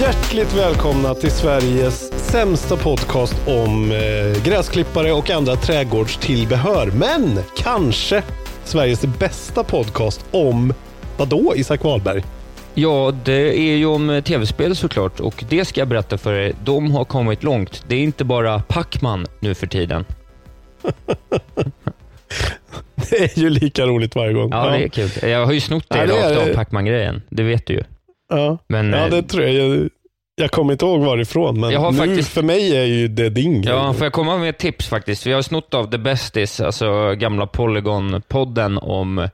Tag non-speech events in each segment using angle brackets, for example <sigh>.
Hjärtligt välkomna till Sveriges sämsta podcast om eh, gräsklippare och andra trädgårdstillbehör. Men kanske Sveriges bästa podcast om, vadå Isak Wahlberg? Ja, det är ju om tv-spel såklart och det ska jag berätta för er. De har kommit långt. Det är inte bara Pacman nu för tiden. <laughs> Det är ju lika roligt varje gång. Ja, det är kul. Jag har ju snott det Ja, det är rakt av det. Pacman-grejen. Det vet du ju. Ja, Men, ja eh, det tror jag. jag. Kommer inte ihåg varifrån, men Jag har nu faktiskt- för mig är ju det din grej. Ja, får jag komma med ett tips faktiskt? Vi har snott av The Besties, alltså gamla Polygon-podden om,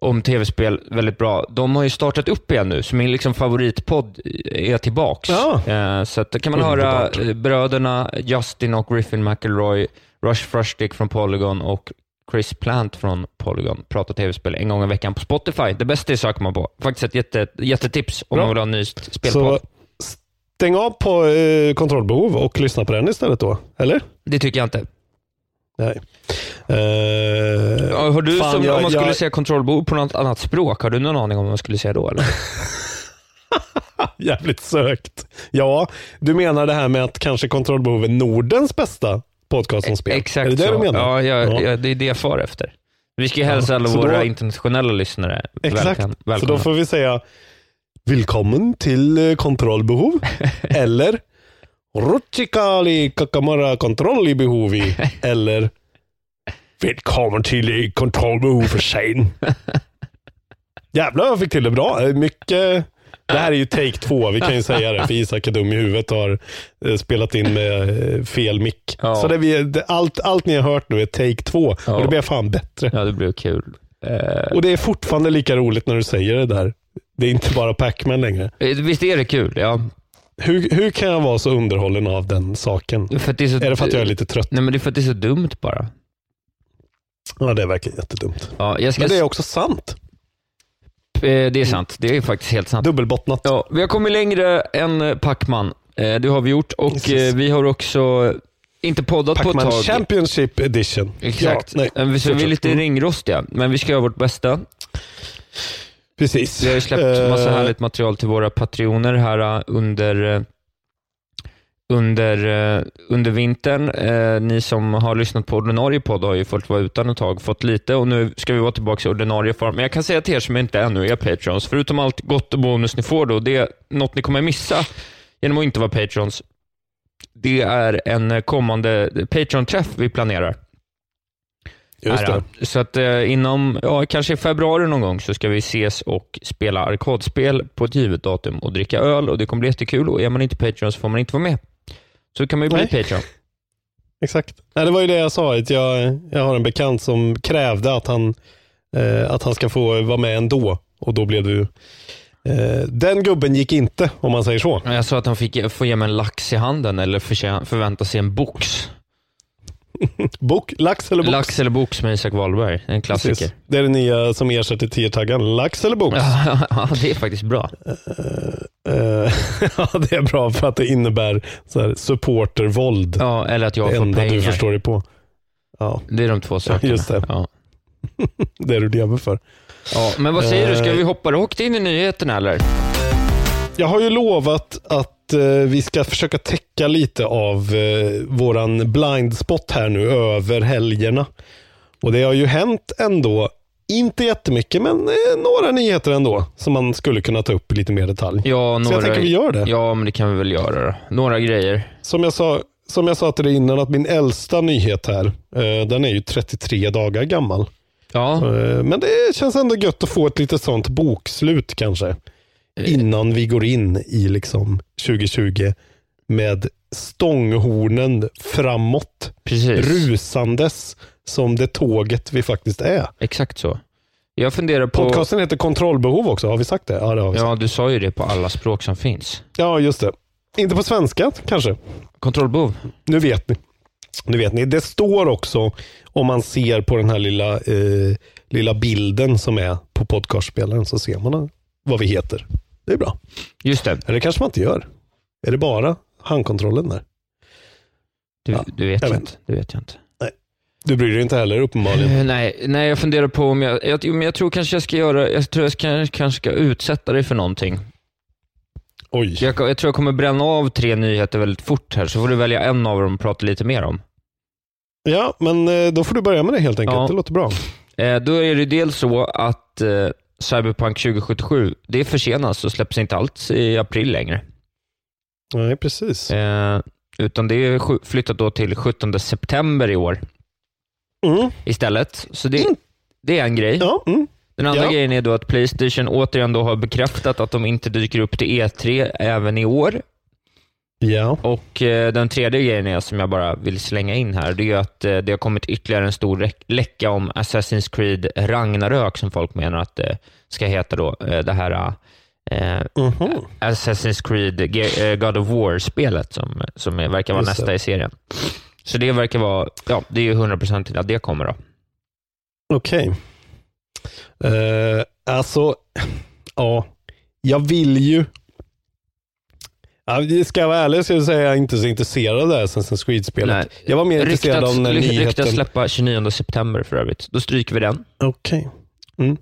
om tv-spel, väldigt bra. De har ju startat upp igen nu, så min liksom favoritpodd är tillbaks. Ja. Eh, så att kan man höra Underbart. eh, bröderna Justin och Griffin McElroy, Rush Frushtick från Polygon och Chris Plant från Polygon prata tv-spel en gång i veckan på Spotify. Det bästa söker man på. Faktiskt ett jätte, jättetips om Bra. man vill ha en ny spelpodd. Så stäng av på eh, kontrollbehov och lyssna på den istället då, eller? Det tycker jag inte. Nej. Ja, har du fan, som, jag- om man skulle jag- säga kontrollbehov på något annat språk, har du någon aning om vad man skulle säga då? Eller? <laughs> Jävligt sökt. Ja, du menar det här med att kanske kontrollbehov är Nordens bästa podcast om spel? Exakt är det det så. du menar? Ja, jag, Ja. jag, det är det jag far efter. Vi ska ju hälsa alla så våra då- internationella lyssnare Exakt. välkom, Så välkomna. då får vi säga Välkommen till eh, kontrollbehov. <laughs> Eller Rutsikali kakamara kontrollbehovi. <laughs> Eller Välkommen till eh, kontrollbehov för sen. <laughs> Jävlar jag fick till det bra. Mycket det här är ju take två, vi kan ju säga det, för Isak är dum i huvudet och har eh, spelat in med eh, fel mick. Ja. Så det vi, det, allt, allt ni har hört nu är take två Ja. och det blir fan bättre. Ja, det blir kul. Eh, Och det är fortfarande lika roligt när du säger det där. Det är inte bara Pac-Man längre. visst är det kul? Ja. Hur, hur kan jag vara så underhållen av den saken? Det är, så, Är det för att jag är lite trött? Nej, men det är för att det är så dumt bara. Ja, det verkar jättedumt. Ja, jag ska, Men det är också sant. Eh, det är sant. Det är faktiskt helt sant. Dubbelbottnat. Ja, vi har kommit längre än eh, Pacman. Eh, det har vi gjort och Precis. vi har också inte poddat på ett tag. Championship Edition. Exakt. Ja, nej. Vi, så vi är lite ringrostiga, men vi ska göra vårt bästa. Precis. Vi har ju släppt massa härligt material till våra patrioner här under, under, eh, under vintern. Eh, Ni som har lyssnat på ordinarie podd har ju fått vara utan ett tag, fått lite och nu ska vi vara tillbaka i ordinarie form. Men jag kan säga till er som inte ännu är patrons, förutom allt gott och bonus ni får då, det är något ni kommer missa genom att inte vara patrons. Det är en kommande Patreon-träff vi planerar. Just det. Så att eh, inom, ja, kanske i februari någon gång så ska vi ses och spela arkadspel på ett givet datum och dricka öl och det kommer bli jättekul och är man inte Patreon så får man inte vara med. Så kan man ju bli Nej. Patreon. <laughs> Exakt. Nej, det var ju det jag sa. Att jag, jag har en bekant som krävde att han, eh, att han ska få vara med ändå. Och då blev du... Eh, den gubben gick inte, om man säger så. Jag sa att han fick få ge mig en lax i handen eller förvänta sig en box. <laughs> Bok, lax eller box? Lax eller box med Isak Wahlberg, en klassiker. Precis. Det är det nya som ersätter tio-taggen. Lax eller box? <laughs> ja, det är faktiskt bra. Eh, <laughs> ja, det är bra för att det innebär så här, supportervåld. Ja, eller att jag det får enda pengar. du förstår dig på. Ja, Det är de två sakerna. just det. Ja. det är du lever för. Ja, men vad säger du, ska Eh. vi hoppa rakt in i nyheterna eller? Jag har ju lovat att eh, vi ska försöka täcka lite av eh, våran blind spot här nu över helgerna. Och det har ju hänt ändå, inte jättemycket, men eh, några nyheter ändå som man skulle kunna ta upp i lite mer detalj. Ja, Så jag tänker vi gör det. Ja, men det kan vi väl göra då. Några grejer. Som jag sa, som jag sa till dig innan, att min äldsta nyhet här, eh, den är ju 33 dagar gammal. Ja, Eh, Men det känns ändå gött att få ett litet sånt bokslut kanske. Innan vi går in i liksom 2020 med stånghornen framåt. precis. Rusandes som det tåget vi faktiskt är. Exakt så. Jag funderar på... Podcasten heter Kontrollbehov också, har vi sagt det? Ja, det har vi sagt. Ja, du sa ju det på alla språk som finns. Ja, just det. Inte på svenska kanske. Kontrollbehov. Nu vet ni. Nu vet ni. Det står också, om man ser på den här lilla, eh, lilla bilden som är på podcastspelaren, så ser man vad vi heter. Det är bra. Just det. Eller det kanske man inte gör. Är det bara handkontrollen där? Du, Ja, du vet jag jag vet. inte. Det vet jag inte. Du bryr dig inte heller uppenbarligen. Eh, nej, nej, jag funderar på om jag, jag, men jag tror kanske jag ska göra, jag tror jag ska, kanske ska utsätta dig för någonting. Oj. Jag, jag tror jag kommer bränna av tre nyheter väldigt fort här, så får du välja en av dem och prata lite mer om. Ja, men eh, då får du börja med det helt enkelt. Ja. Det låter bra. Eh, då är det dels så att eh, Cyberpunk 2077, det försenas och släpps inte alls i april längre. Nej, precis. Eh, utan det är flyttat då till 17 september i år Mm. istället. Så det, det är en grej. Ja, mm. Den andra Ja. grejen är då att Playstation återigen då har bekräftat att de inte dyker upp till E3 även i år. Ja. Och eh, den tredje grejen är, som jag bara vill slänga in här, det är att eh, det har kommit ytterligare en stor läck- läcka om Assassin's Creed Ragnarök som folk menar att det ska heta då. Eh, det här eh, Mhm. Assassin's Creed Ge- eh, God of War-spelet som, som verkar vara Just nästa det. i serien. Så det verkar vara, ja, det är ju 100% till att det kommer då. Okej. Eh, alltså, ja. Jag vill ju... Ja, ska jag vara ärlig så säga jag är inte så intresserad av det här Assassin's Creed-spelet. Jag var mer intresserad av när ry- nyheten... ryktas släppa 29 september för övrigt. Då stryker vi den. Okej. Mm.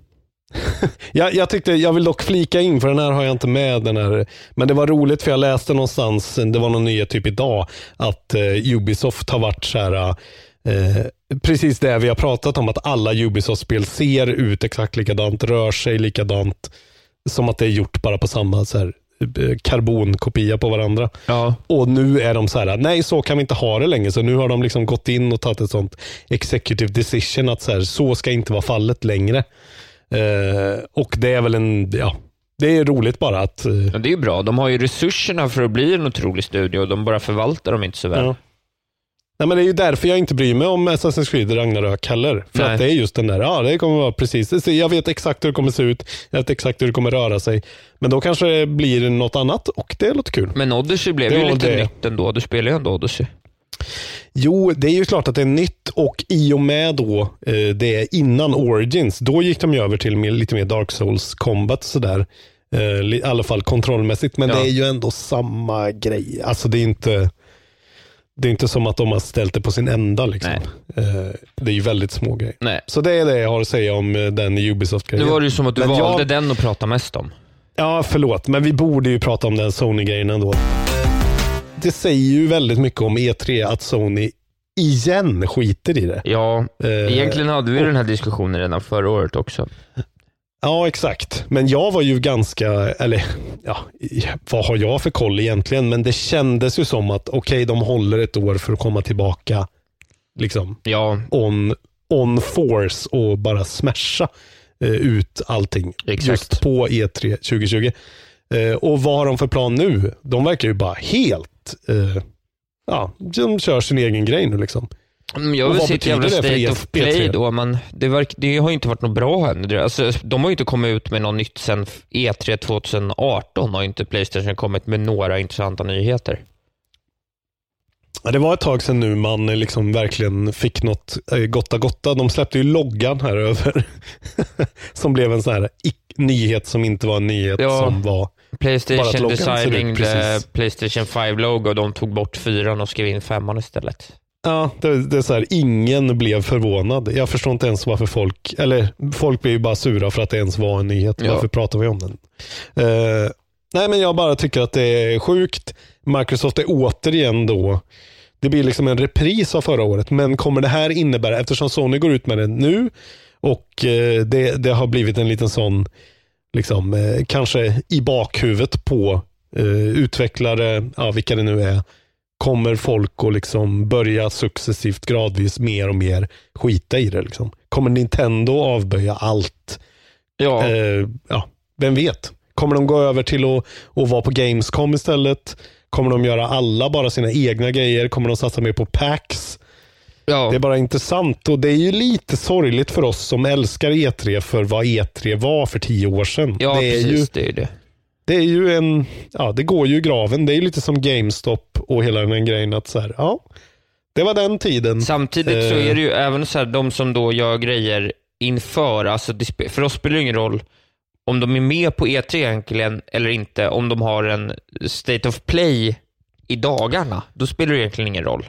<laughs> jag, jag tyckte, jag vill dock flika in, för den här har jag inte med. den här. Men det var roligt för jag läste någonstans, det var någon nyhet typ idag, att eh, Ubisoft har varit så här, eh, precis det vi har pratat om, att alla Ubisoft-spel ser ut exakt likadant, rör sig likadant, som att det är gjort bara på samma så här, karbonkopia på varandra. Ja. Och nu är de så här, nej så kan vi inte ha det längre. Så nu har de liksom gått in och tagit ett sånt executive decision att så, här, så ska inte vara fallet längre. Eh, och det är väl en, ja, det är roligt bara att, eh, Ja, det är ju bra. De har ju resurserna för att bli en otrolig studio och de bara förvaltar dem inte så väl. ja. Nej, men det är ju därför jag inte bryr mig om Assassin's Creed Ragnarök heller. För Nej. att det är just den där, ja det kommer vara precis, jag vet exakt hur det kommer se ut, jag vet exakt hur det kommer röra sig. Men då kanske det blir något annat och det låter kul. Men Odyssey blev Det ju lite det. nytt ändå. Du spelar ju ändå Odyssey. Jo, det är ju klart att det är nytt och i och med då eh, det innan Origins, då gick de ju över till lite mer Dark Souls combat sådär. Eh, I alla fall kontrollmässigt, men Ja. det är ju ändå samma grej. Alltså det är inte det är inte som att de har ställt det på sin ända. Liksom. Eh, det är ju väldigt små grejer. Nej. Så det är det jag har att säga om eh, den Nu Ubisoft-grejen. var det ju som att du Men valde jag- den att prata mest om. Ja, förlåt, men vi borde ju prata om den Sony-grejen ändå. Det säger ju väldigt mycket om E3 att Sony igen skiter i det. Ja, Eh, egentligen hade vi den här diskussionen redan förra året också. Ja, exakt. Men jag var ju ganska, eller ja, vad har jag för koll egentligen? Men det kändes ju som att okej, de håller ett år för att komma tillbaka liksom Ja, on, on force och bara smasha eh, ut allting. Exakt. Just på E E3 2020. Eh, och vad har de för plan nu? De verkar ju bara helt, eh, ja, de kör sin egen grej nu liksom. Mm, jag vill se ett jävla state of E3? play då, men det, verk, det har ju inte varit något bra än. Alltså, de har ju inte kommit ut med något nytt sen E3 2018 har inte Playstation kommit med några intressanta nyheter. Ja, det var ett tag sedan nu man eh, liksom verkligen fick något eh, gotta gotta. De släppte ju loggan här över. <laughs> som blev en sån här nyhet som inte var en nyhet Ja. som var... Playstation designing the precis. Playstation 5-logo, de tog bort fyran och skrev in femman istället. Ja, det, det är så här, ingen blev förvånad. Jag förstår inte ens varför folk, eller folk blir ju bara sura för att det ens var en nyhet. Ja. Varför pratar vi om den? Eh, nej, men jag bara tycker att det är sjukt. Microsoft är återigen då, det blir liksom en repris av förra året, men kommer det här innebära, eftersom Sony går ut med det nu och eh, det, det har blivit en liten sån, liksom, eh, kanske i bakhuvudet på utvecklare, ja, vilka det nu är, kommer folk att liksom börja successivt gradvis mer och mer skita i det. Liksom. Kommer Nintendo avböja allt? Ja, Eh, ja, vem vet? Kommer de gå över till att, att vara på Gamescom istället? Kommer de göra alla bara sina egna grejer? Kommer de satsa mer på PAX? ja. Det är bara intressant och det är ju lite sorgligt för oss som älskar E3 för vad E3 var för tio år sedan. ja det, är precis. ju, Det är det. Det är ju en, ja det går ju i graven. Det är lite som GameStop och hela den grejen att så här, ja, det var den tiden. Samtidigt så Eh. är det ju även så här, de som då gör grejer inför, alltså för oss spelar det ingen roll om de är med på E3 egentligen eller inte, om de har en State of Play i dagarna. Då spelar det egentligen ingen roll.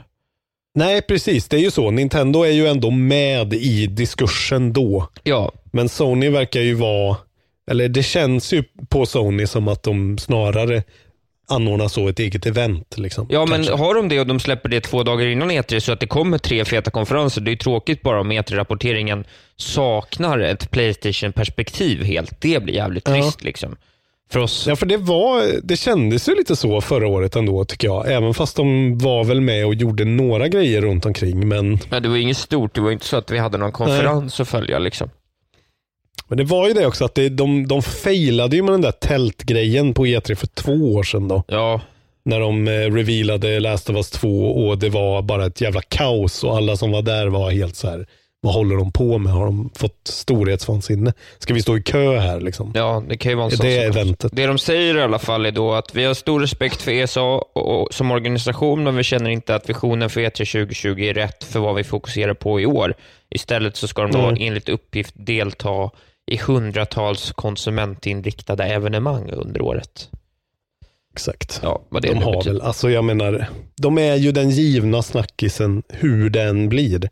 Nej, precis. Det är ju så. Nintendo är ju ändå med i diskursen då. Ja, Men Sony verkar ju vara, eller det känns ju på Sony som att de snarare anordnar så ett eget event. Liksom, ja men kanske. har de det och de släpper det två dagar innan E3 så att det kommer tre feta konferenser, det är ju tråkigt bara om E3-rapporteringen saknar ett Playstation-perspektiv helt. Det blir jävligt Ja. trist liksom. För oss. Ja, för det, var, det kändes ju lite så förra året ändå tycker jag. Även fast de var väl med och gjorde några grejer runt omkring. Men, Ja, det var inget stort, det var inte så att vi hade någon konferens att följa liksom. Men det var ju det också att det, de, de failade ju med den där tältgrejen på E3 för två år sedan. då. Ja, När de eh, revealade Last of Us 2 och det var bara ett jävla kaos och alla som var där var helt så här. Vad håller de på med? Har de fått storhetsvansinne? Ska vi stå i kö här liksom? ja, det kan ju vara en sån det eventet? Det de säger i alla fall är då att vi har stor respekt för ESA och, och, som organisation, men vi känner inte att visionen för E E3 2020 är rätt för vad vi fokuserar på i år. Istället så ska de då Mm. enligt uppgift delta i hundratals konsumentinriktade evenemang under året. Exakt. Ja, vad det de har betyder. väl, alltså jag menar, de är ju den givna snackisen hur den blir.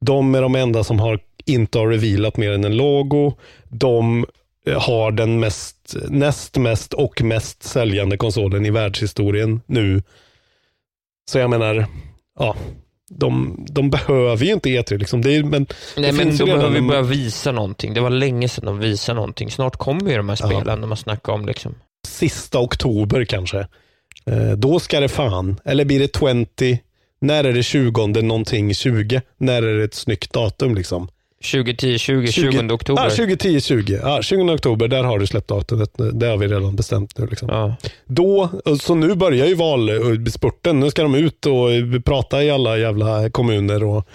De är de enda som har, inte har revealat mer än en logo. De eh, har den mest, näst mest och mest säljande konsolen i världshistorien nu. Så jag menar, ja, de, de behöver ju inte E3 liksom. Det är, men Nej, det men då behöver vi börja visa någonting. Det var länge sedan de visade någonting. Snart kommer ju de här Ja. spelen de har snackat om. Liksom. sista oktober kanske. Eh, då ska det fan, eller blir det 20? När är det 20 någonting 20? När är det ett snyggt datum liksom? 2010, 20, 20 oktober. Ja, 2010, 20. Ja, 20 oktober, där har du släppt datumet. Det har vi redan bestämt nu. Liksom. Ja. Då, så nu börjar ju valspurten. Nu ska de ut och prata i alla jävla kommuner och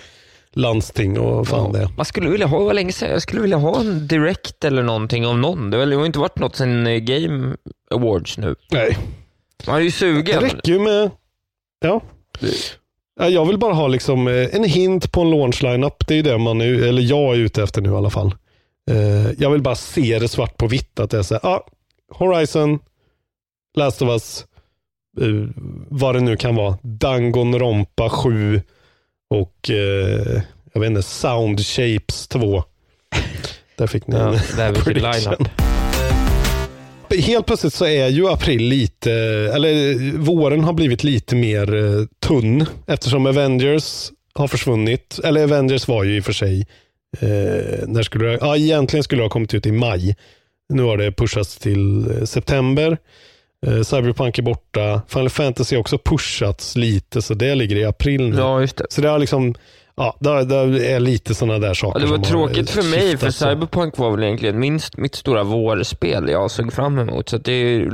landsting och fan det. Man skulle vilja ha, vad länge sedan, jag skulle vilja ha en direct eller någonting om någon. Det har väl inte varit något sen eh, Game Awards nu. Nej, Man är ju det sugen. räcker ju med... Ja. Ja, Jag vill bara ha liksom eh, en hint på en launch lineup. Det är det man är, eller jag är ute efter nu i alla fall. Eh, Jag vill bara se det svart på vitt. Att det är så här, ah, Horizon, Last of Us, eh, vad det nu kan vara. Danganronpa 7 och jag vet inte, Sound Shapes 2. Där fick ni Ja, en <laughs> prediction. lineup. Helt plötsligt så är ju april lite, eller våren har blivit lite mer eh, tunn eftersom Avengers har försvunnit. Eller Avengers var ju i och för sig, eh, när skulle det, ja egentligen skulle det ha kommit ut i maj. Nu har det pushats till eh, september. Eh, Cyberpunk är borta. Final Fantasy har också pushats lite så det ligger i april nu. Ja, just det. Så det har liksom, ja, det, det är lite sådana där saker. Ja, det var tråkigt för mig, för. Cyberpunk var väl egentligen minst mitt stora vårspel jag såg fram emot. Så det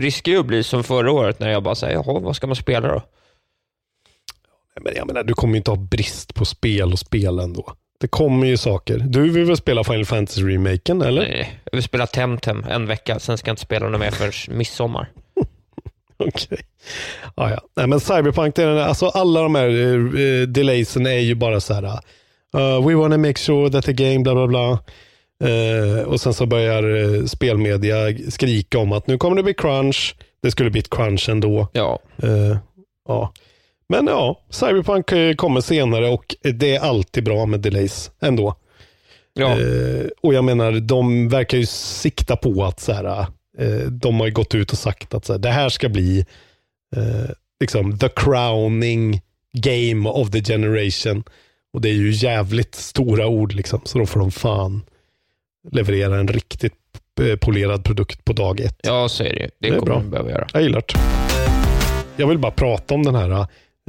riskerar ju att bli som förra året när jag bara säger, jaha, vad ska man spela då? Men jag menar, du kommer ju inte ha brist på spel och spel ändå. Det kommer ju saker. Du vill väl spela Final Fantasy-remaken, eller? Nej, jag vill spela Temtem en vecka, sen ska jag inte spela något mer förrän midsommar. <laughs> Okej. Ja, ja. Nej, men Cyberpunk, är, alltså alla de här uh, delaysen är ju bara så här. Uh, we wanna make sure that the game, bla bla bla. Eh, och sen så börjar eh, spelmedia skrika om att nu kommer det bli crunch. Det skulle bli ett crunch ändå. Ja, ja. Men ja, Cyberpunk kommer senare och det är alltid bra med delays ändå. Ja. Och jag menar, de verkar ju sikta på att så här, de har ju gått ut och sagt att så här, det här ska bli eh, liksom the crowning game of the generation. Och det är ju jävligt stora ord liksom, så då får de fan leverera en riktigt eh, polerad produkt på dag ett. ja, så är det ju. Det, Det är bra. behöva göra. Jag gillar det. Jag vill bara prata om den här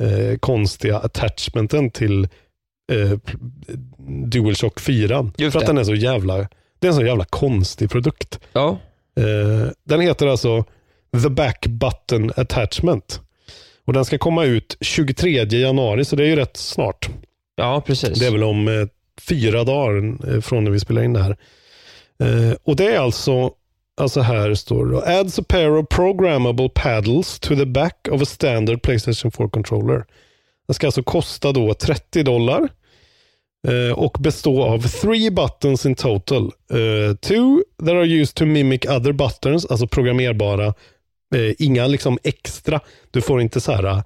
eh, konstiga attachmenten till eh, DualShock 4. Just för att det. den är så jävla, det är en så jävla konstig produkt. Ja, Eh, den heter alltså The Back Button Attachment. Och den ska komma ut 23 januari, så det är ju rätt snart. ja precis. Det är väl om eh, fyra dagar eh, från när vi spelar in det här. Eh, och det är alltså, alltså här står det då, adds a pair of programmable paddles to the back of a standard Playstation 4 controller. Den ska alltså kosta då 30 dollar eh, och bestå av three buttons in total. Eh, two that are used to mimic other buttons, alltså programmerbara. Eh, inga liksom extra. Du får inte så här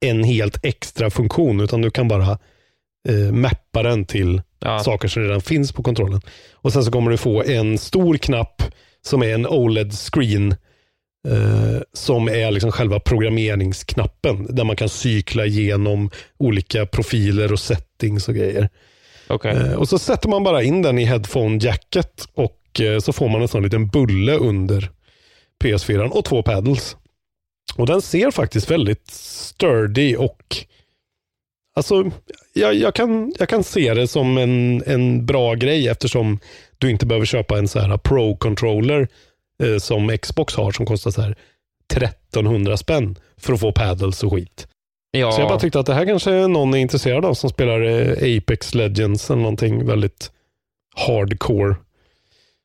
en helt extra funktion, utan du kan bara mappa den till Ja. saker som redan finns på kontrollen. Och Sen så kommer du få en stor knapp som är en OLED-screen eh, som är liksom själva programmeringsknappen där man kan cykla igenom olika profiler och settings och grejer. Okej. Eh, och så sätter man bara in den i headphone-jacket och eh, så får man en sån liten bulle under PS4 och två paddles. Och den ser faktiskt väldigt sturdy och Alltså, jag, jag, kan, jag kan se det som en, en bra grej eftersom du inte behöver köpa en så här Pro-controller eh, som Xbox har som kostar så här 1300 spänn för att få paddles och skit. ja. Så jag bara tyckte att det här kanske någon är intresserad av som spelar eh, Apex Legends eller någonting väldigt hardcore.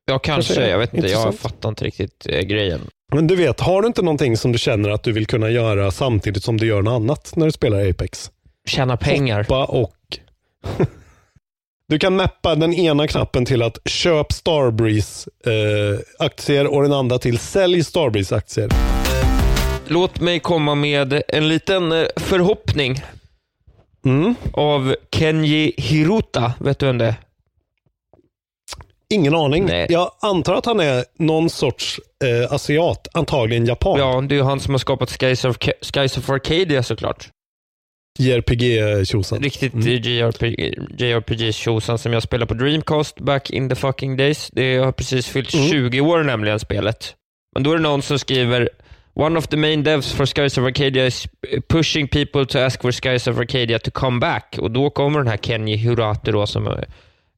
ja, kanske. kanske Jag vet inte. Jag fattar inte riktigt eh, grejen. Men du vet, har du inte någonting som du känner att du vill kunna göra samtidigt som du gör något annat när du spelar Apex? Tjäna pengar. Hoppa och... <laughs> du kan mappa den ena knappen till att köp Starbreeze-aktier och den andra till sälj Starbreeze-aktier. Låt mig komma med en liten eh, förhoppning Mm. av Kenji Hiruta. Vet du vem det är? Ingen aning. Nej. Jag antar att han är någon sorts eh, asiat, antagligen japan. Ja, det är ju han som har skapat Skies of, Skies of Arcadia såklart. JRPG-tjosan. Riktigt Mm. JRPG, JRPG-tjosan som jag spelade på Dreamcast back in the fucking days. Det har precis fyllt Mm. 20 år nämligen spelet. Men då är det någon som skriver One of the main devs for Skies of Arcadia is pushing people to ask for Skies of Arcadia to come back. Och då kommer den här Kenji Hirate då som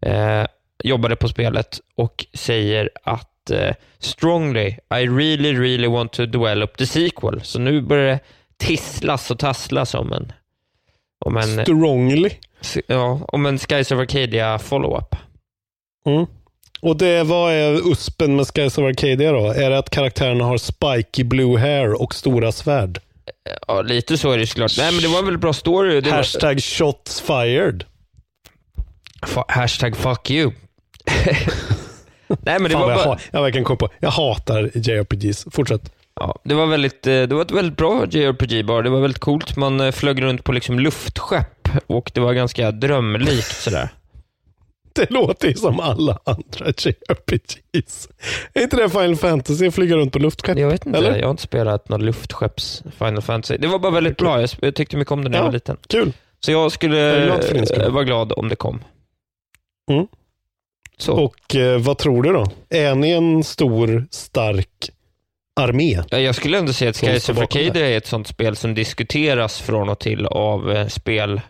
eh, jobbade på spelet och säger att eh, strongly, I really, really want to develop the sequel. Så nu börjar det tisslas och tasslas om en, om en Strongly. Ja, om en Skies of Arcadia follow-up. Mm. Och det, vad är uspen med Skies of Arcadia då? Är det att karaktärerna har spiky blue hair och stora svärd? Ja, lite så är det såklart. Nej, men det var en väldigt bra story. Det var, Hashtag shots fired. Fa- hashtag fuck you. <laughs> Nej, men det Fan, var, jag, bara, ha, jag verkligen kom på. Jag hatar JRPGs. Fortsätt. Ja, det var väldigt, eh, det var ett väldigt bra JRPG bara. Det var väldigt coolt. Man eh, flög runt på liksom luftskepp och det var ganska drömlikt sådär. <laughs> Det låter ju som alla andra JRPGs. Är inte det Final Fantasy? Flyga runt på luftskepp? Jag vet inte, Eller? jag har inte spelat något luftskepps Final Fantasy. Det var bara väldigt bra. Jag, tyckte mycket om det när jag Ja. var liten. Kul. Så jag skulle Jag eh, vara glad om det kom. Mm. Och eh, vad tror du då? Är ni en stor, stark armé? Ja, jag skulle ändå säga att Skies of Arcadia är ett sånt spel som diskuteras från och till av eh, spel,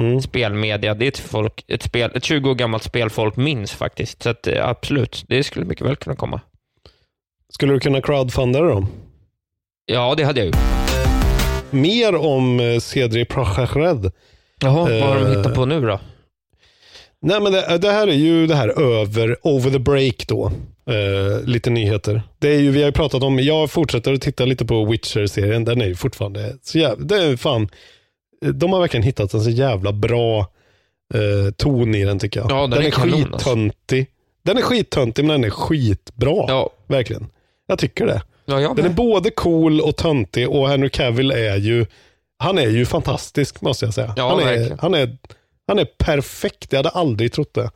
Mm. spelmedia. Det är ett, folk, ett, spel, ett 20 år gammalt spel folk minns faktiskt. Så att, eh, absolut, det skulle mycket väl kunna komma. Skulle du kunna crowdfunda det då? Ja, det hade jag ju. Mer om eh, Cedric Prochared. Jaha, vad har de hittat på nu då? Nej, men det, det här är ju det här över, over the break då. Eh, lite nyheter. Det är ju, vi har ju pratat om, jag fortsätter att titta lite på Witcher-serien. Den är ju fortfarande så jävla, det är fan, de har verkligen hittat en så jävla bra eh, ton i den tycker jag. Ja, den är är kanon, alltså. skittöntig. Den är skittöntig men den är skitbra. Ja, Verkligen. Jag tycker det. ja jag Den är både cool och töntig och Henry Cavill är ju, han är ju fantastisk måste jag säga. Ja, han, är, verkligen. han, är, han är perfekt, jag hade aldrig trott det.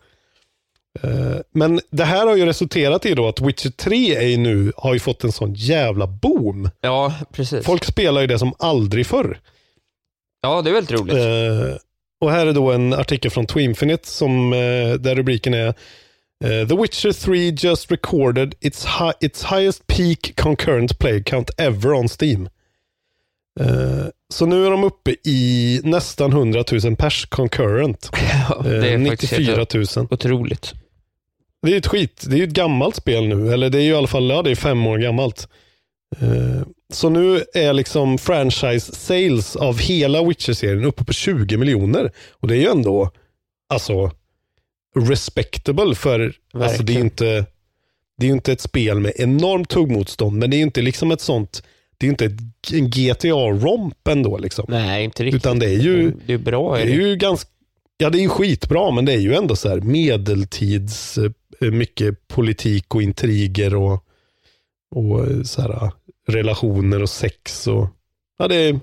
Eh, Men det här har ju resulterat i då att Witcher 3 är nu, har ju fått en sån jävla boom. Ja, precis. Folk spelar ju det som aldrig förr. Ja, det är väldigt roligt. Eh, och här är då en artikel från Twinfinite som, eh, där rubriken är eh, The Witcher 3 just recorded its, hi- its highest peak concurrent play count ever on Steam. Eh, så nu är de uppe i nästan 100 000 pers concurrent. <laughs> Ja, det Eh, är faktiskt 94 helt 000. otroligt. Det är ett skit. Det är ett gammalt spel nu. Eller det är ju i alla fall ja, det är fem år gammalt. Eh, Så nu är liksom franchise sales av hela Witcher-serien uppe på 20 miljoner. Och det är ju ändå alltså respectable för alltså det är ju inte det är ju inte ett spel med enormt tuggmotstånd men det är ju inte liksom ett sånt det är ju inte ett, en GTA-romp ändå liksom. Nej, inte riktigt. Utan det är ju Det är bra. det Är ju ganska, ja det är ju skitbra men det är ju ändå så här medeltids, eh, mycket politik och intriger och, och eh, så här relationer och sex och, ja det är,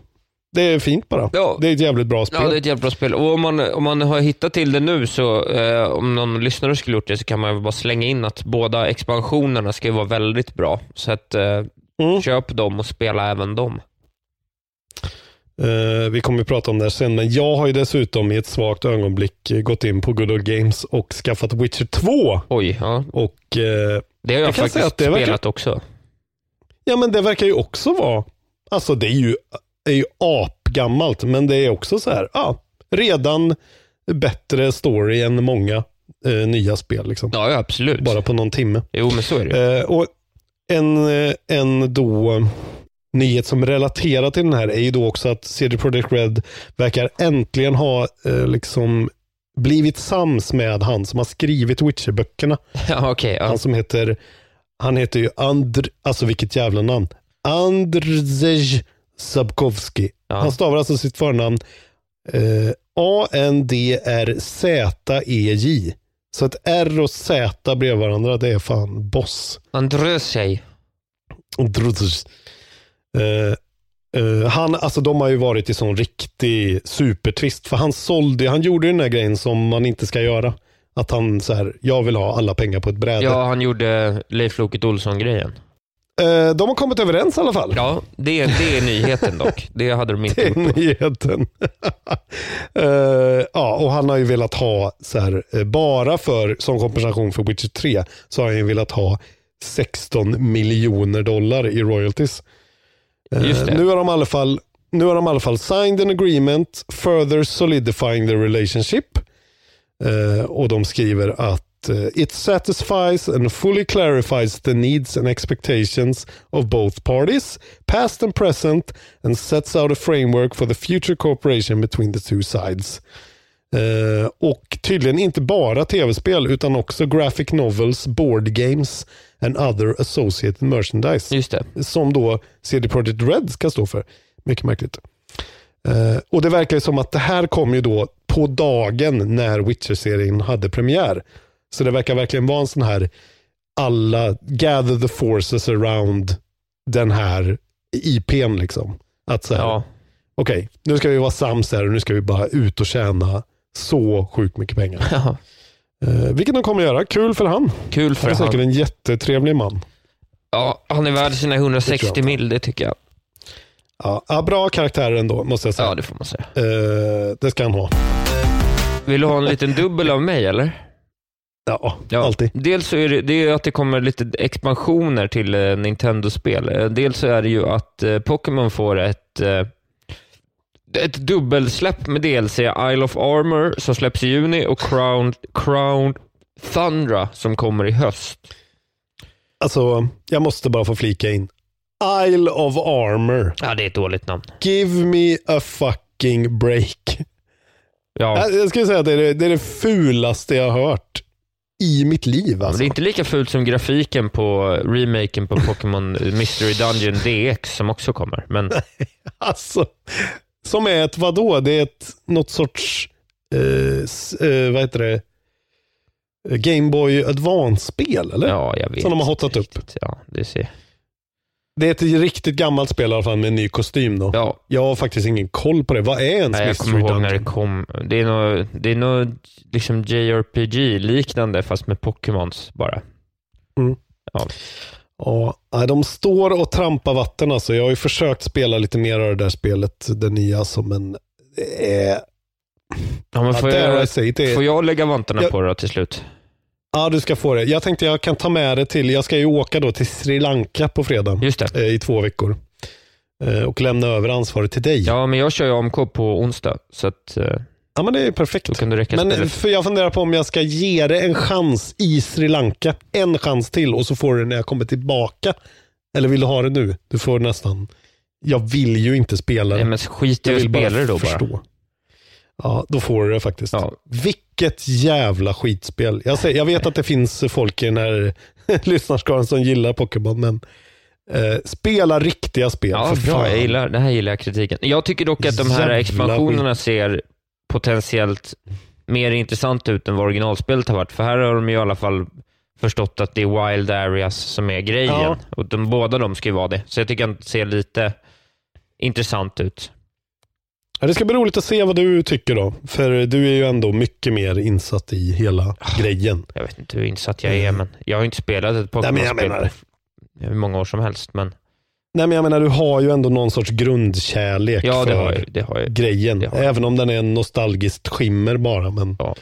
det är fint bara. Ja. Det är ett jävligt bra spel. Ja, det är ett jävligt bra spel. Och om man, om man har hittat till det nu, så eh, om någon lyssnare skulle gjort det, så kan man ju bara slänga in att båda expansionerna ska ju vara väldigt bra. Så att eh, Mm. köp dem och spela även dem. Eh, vi kommer att prata om det här sen, men jag har ju dessutom i ett svagt ögonblick gått in på Good Old Games och skaffat Witcher 2. Oj, ja. Och eh, Det har jag, Jag faktiskt att det verkar- spelat också. Ja men det verkar ju också vara, alltså det är ju, är ju apgammalt men det är också så här, ja, redan bättre story än många eh, nya spel liksom. Ja, absolut. Bara på någon timme. Jo, men så är det. Eh, och en, eh, en då eh, nyhet som relaterar till den här är ju då också att CD Projekt Red verkar äntligen ha eh, liksom blivit sams med han som har skrivit Witcher-böckerna. <laughs> Ja, okej. ja. Han som heter, han heter ju Andr, alltså vilket jävla namn. Andrzej Sapkowski. Ja. Han stavar alltså sitt förnamn eh, A-N-D-R-Z-E-J. Så ett R och Z bredvid varandra, det är fan boss. Andrösej. Andrzej. Eh, eh, han, alltså de har ju varit i sån riktig supertvist. För han sålde, han gjorde ju den här grejen som man inte ska göra. Att han så här, jag vill ha alla pengar på ett bräde. Ja, han gjorde Leif Loket Olsson-grejen. Eh, de har kommit överens i alla fall. Ja, det, det är nyheten dock. Det hade de inte Det är nyheten. <laughs> Eh, ja, och han har ju velat ha, så här, eh, bara för, som kompensation för Witcher 3, så har han ju velat ha 16 miljoner dollar i royalties. Det. Nu har de i alla fall nu har de i alla fall signed an agreement further solidifying the relationship. Eh, och de skriver att it satisfies and fully clarifies the needs and expectations of both parties, past and present, and sets out a framework for the future cooperation between the two sides. Eh, och tydligen inte bara tv-spel utan också graphic novels, board games and other associated merchandise Just det. som då CD Projekt Red ska stå för. Mycket märkligt. Eh, och det verkar ju som att det här kom ju då på dagen när Witcher-serien hade premiär. Så det verkar verkligen vara en sån här alla gather the forces around den här IPn liksom. Att så här, Ja. okej, nu ska vi vara sams här och nu ska vi bara ut och tjäna så sjukt mycket pengar. <laughs> Ja. Eh, vilket de kommer göra. Kul för han. Kul Han för är säkert han. en jättetrevlig man. Ja, han är värd sina Det 160 tror jag. mil, det tycker jag. Ja, bra karaktär ändå, måste jag säga. Ja, det får man säga. Eh, det ska han ha. Vill du ha en liten dubbel av mig, eller? Ja, Ja. alltid. Dels så är det, det är att det kommer lite expansioner till eh, Nintendo-spel. Eh, Dels så är det ju att eh, Pokémon får ett, eh, ett dubbelsläpp med DLC. Isle of Armor som släpps i juni och Crown, Crown Thundra som kommer i höst. Alltså, jag måste bara få flika in. Isle of Armor. Ja, det är ett dåligt namn. Give me a fucking break. Ja, Jag, jag skulle säga att det är det, det är det fulaste jag har hört i mitt liv. Alltså. det är inte lika fult som grafiken på remaken på Pokémon Mystery Dungeon DX som också kommer. Men <laughs> alltså, som är ett vadå? Det är ett något sorts, eh, eh, vad heter det? Game Boy Advance-spel, eller? ja, jag vet. Som de har hotat upp. Ja, det ser. Det är ett riktigt gammalt spel i alla fall med en ny kostym då. Ja, Jag har faktiskt ingen koll på det. Vad är ens nej, jag kommer ihåg när det kom. Det är nog, det är nog liksom JRPG-liknande fast med Pokémons bara. Ja, nej, de står och trampar vatten alltså. Jag har ju försökt spela lite mer av det där spelet, det nya men det är... Ja, men Ja, får, jag, får jag lägga vantarna Jag- på det till slut? Ja, du ska få det. Jag tänkte jag kan ta med det till, jag ska ju åka då till Sri Lanka på fredag eh, i två veckor. Eh, och lämna över ansvaret till dig. Ja, men jag kör ju AMK på onsdag, så att, eh, Ja, men det är perfekt. kan du räcka Men för jag funderar på om jag ska ge det en chans i Sri Lanka. En chans till och så får du det när jag kommer tillbaka. Eller vill du ha det nu? Du får nästan. Jag vill ju inte spela det. Nej, men skit i att spela det då bara. förstå. Ja, då får du det faktiskt. Ja. Vilket jävla skitspel. Jag, säger, jag vet att det finns folk i den här <laughs> lyssnarskaran som gillar Pokémon, men eh, spela riktiga spel. Ja, för bra. fan. Jag gillar, det här gillar jag kritiken. Jag tycker dock att de här Jävla expansionerna ser potentiellt mer intressant ut än vad originalspelet har varit. För här har de i alla fall förstått att det är Wild Areas som är grejen. Ja. Och de, båda de ska ju vara det. Så jag tycker att det ser lite intressant ut. Ja, det ska bli roligt att se vad du tycker då. För du är ju ändå mycket mer insatt i hela grejen. Jag vet inte hur insatt jag är, men jag har ju inte spelat ett Mm. Pokémon-spel hur många år som helst. Men Nej, men jag menar, du har ju ändå någon sorts grundkärlek ja, det för har jag. Har grejen. Det har jag. Även om den är en nostalgiskt skimmer bara. Men... Ja.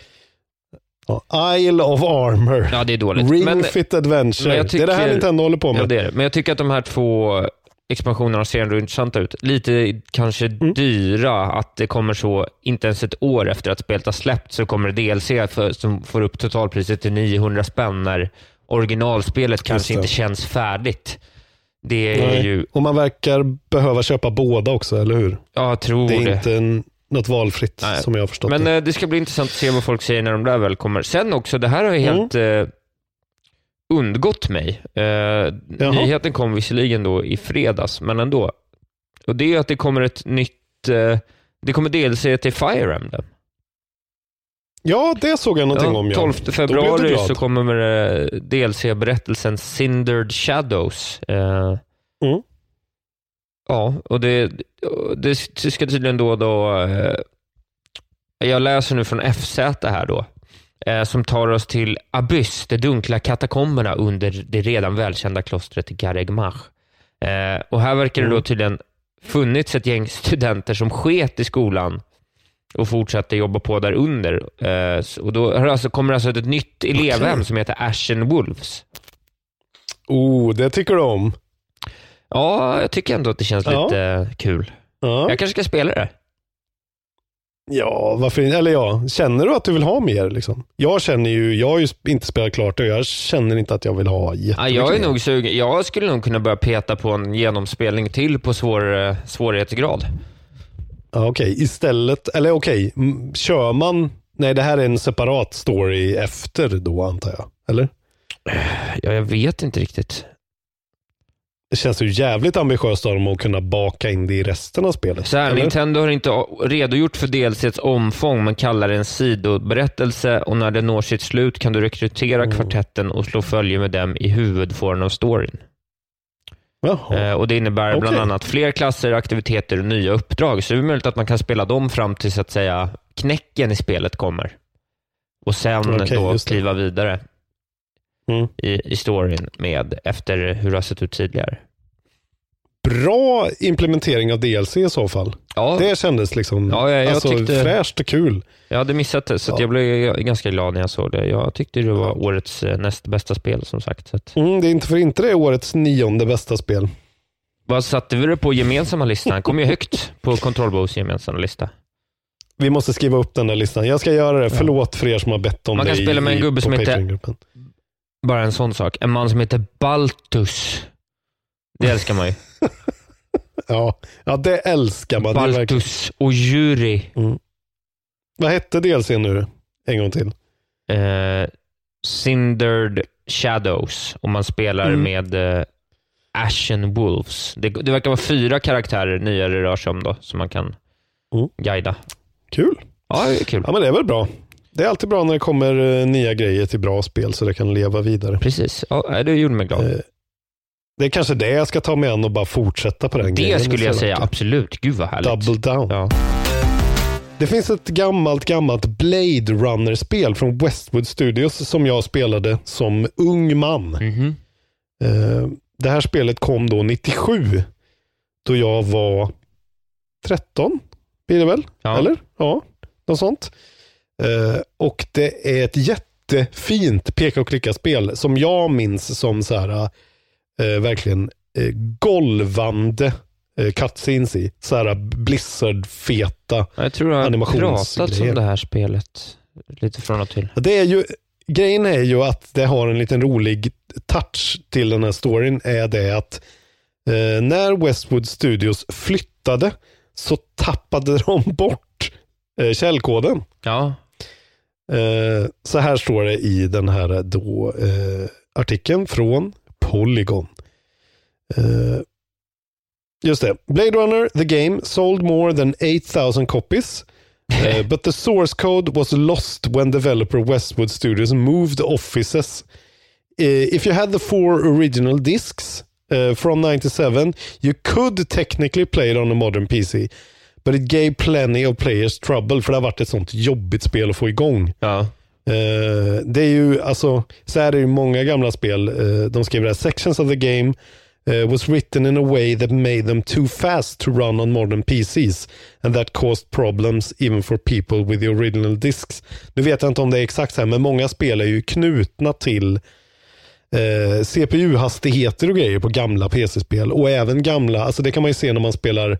Ja, Isle of Armor. Ja, det är dåligt. Ring men, Fit Adventure. men jag Det är det här tycker- Nintendo håller på med. Ja, det är det. Men jag tycker att de här två expansionerna ser ändå intressanta ut. Lite kanske Mm. dyra, att det kommer så, inte ens ett år efter att spelet har släppt, så kommer det DLC för, som får upp totalpriset till 900 spänn när originalspelet kanske det. inte känns färdigt. Det är Nej. ju, Och man verkar behöva köpa båda också, eller hur? ja, jag tror Det det. är inte en, något valfritt Nej. som jag har förstått Men det. eh, det ska bli intressant att se vad folk säger när de där väl kommer. Sen också, det här har ju Mm. helt eh, undgått mig. Eh, nyheten kom visserligen då i fredags, men ändå. Och det är att det kommer ett nytt, eh, det kommer DLC till Fire Emblem. Ja, det såg jag någonting Ja, om. Ja. 12 Då blev februari så kommer eh, DLC-berättelsen Cindered Shadows. Eh, Mm. Ja, och det, det ska tydligen då, då eh, jag läser nu från FZ här då, som tar oss till Abyss, de dunkla katakomberna under det redan välkända klostret Garegmach. Eh, och här verkar det då Mm. tydligen funnits ett gäng <laughs> studenter som sket i skolan och fortsatte jobba på där under. Eh, och då det alltså, kommer alltså ett nytt elevhem som heter Ashen Wolves. Oh, det tycker du om. Ja, jag tycker ändå att det känns Ja. lite eh, kul. Ja, Jag kanske ska spela det. Ja varför inte? Eller ja, känner du att du vill ha mer? Liksom? Jag känner ju, jag har ju inte spelat klart det och jag känner inte att jag vill ha Ja, jättemycket jag är mer. nog sugen. Jag skulle nog kunna börja peta på en genomspelning till på svår, eh, svårighetsgrad. Ja, okej, istället, eller okej, m- kör man, nej det här är en separat story efter då antar jag, eller? Ja, jag vet inte riktigt. Det känns ju jävligt ambitiöst av dem att kunna baka in det i resten av spelet. Så här? Nintendo har inte redogjort för DLCs omfång, men kallar det en sidoberättelse och när det når sitt slut kan du rekrytera Mm. kvartetten och slå följe med dem i huvudfåran av storyn. Eh, och Det innebär bland Okej. annat fler klasser, aktiviteter och nya uppdrag. Så det är möjligt att man kan spela dem fram till så att säga knäcken i spelet kommer. Och sen Okej, då kliva vidare Mm. i, i storyn med efter hur det har sett ut tidigare. Bra implementering av DLC i så fall. Ja, Det kändes liksom Ja, jag- jag alltså, tyckte- fräscht och kul. jag hade missat det, så Ja. jag blev ganska glad när jag såg det. Jag tyckte det var årets eh, näst bästa spel som sagt. Så att, Mm, det är inte för inte det är årets nionde bästa spel. vad satte vi det på gemensamma listan? <laughs> Kom ju högt på Control Bows gemensamma lista. Vi måste skriva upp den där listan. Jag ska göra det. Förlåt för er som har bett om Man det kan spela med en gubbe som heter-. Bara en sån sak. En man som heter Baltus. Det älskar man ju. <laughs> Ja, ja, det älskar man. Verkligen- Baltus och Jury. Vad hette DLC nu? En gång till. Eh, Cindered Shadows. Och man spelar Mm. med eh, Ashen Wolves. Det, det verkar vara fyra karaktärer nya det rör sig om då, som man kan Mm. guida. Kul. Ja, det är kul. Ja, men det är väl bra. Det är alltid bra när det kommer eh, nya grejer till bra spel så det kan leva vidare. Precis. Ja, det gjorde mig glad. Eh, Det är kanske det jag ska ta mig an och bara fortsätta på den Det grejen skulle jag säga absolut. Gud vad härligt. Double down. Ja. Det finns ett gammalt, gammalt Blade Runner-spel från Westwood Studios som jag spelade som ung man. Mhm. Eh, Det här spelet kom då 97, då jag var 13, blir det väl? Ja. Eller? Ja, något sånt. Eh, Och det är ett jättefint peka och klicka-spel som jag minns som så här, eh, verkligen eh, golvande cutscenes i. Så här Blizzard-feta. Jag tror jag har pratat om det här spelet lite från och till. Det är ju, grejen är ju att det har en liten rolig touch till den här storyn. är det att eh, när Westwood Studios flyttade så tappade de bort eh, källkoden. Ja, Eh, så här står det i den här då, eh, artikeln från Polygon. Eh, just det. Blade Runner, the game, sold more than 8000 copies. Uh, but the source code was lost when developer Westwood Studios moved offices. Uh, if you had the four original discs uh, from 97, you could technically play it on a modern PC. But it gave plenty of players trouble, för det har varit ett sånt jobbigt spel att få igång. ja. Eh, det är ju, alltså, så här är det ju många gamla spel. Eh, de skriver där, sections of the game eh, was written in a way that made them too fast to run on modern PCs. And that caused problems even for people with the original discs. Nu vet jag inte om det är exakt så här, men många spel är ju knutna till CPU-hastigheter och grejer på gamla PC-spel. Och även gamla, alltså det kan man ju se när man spelar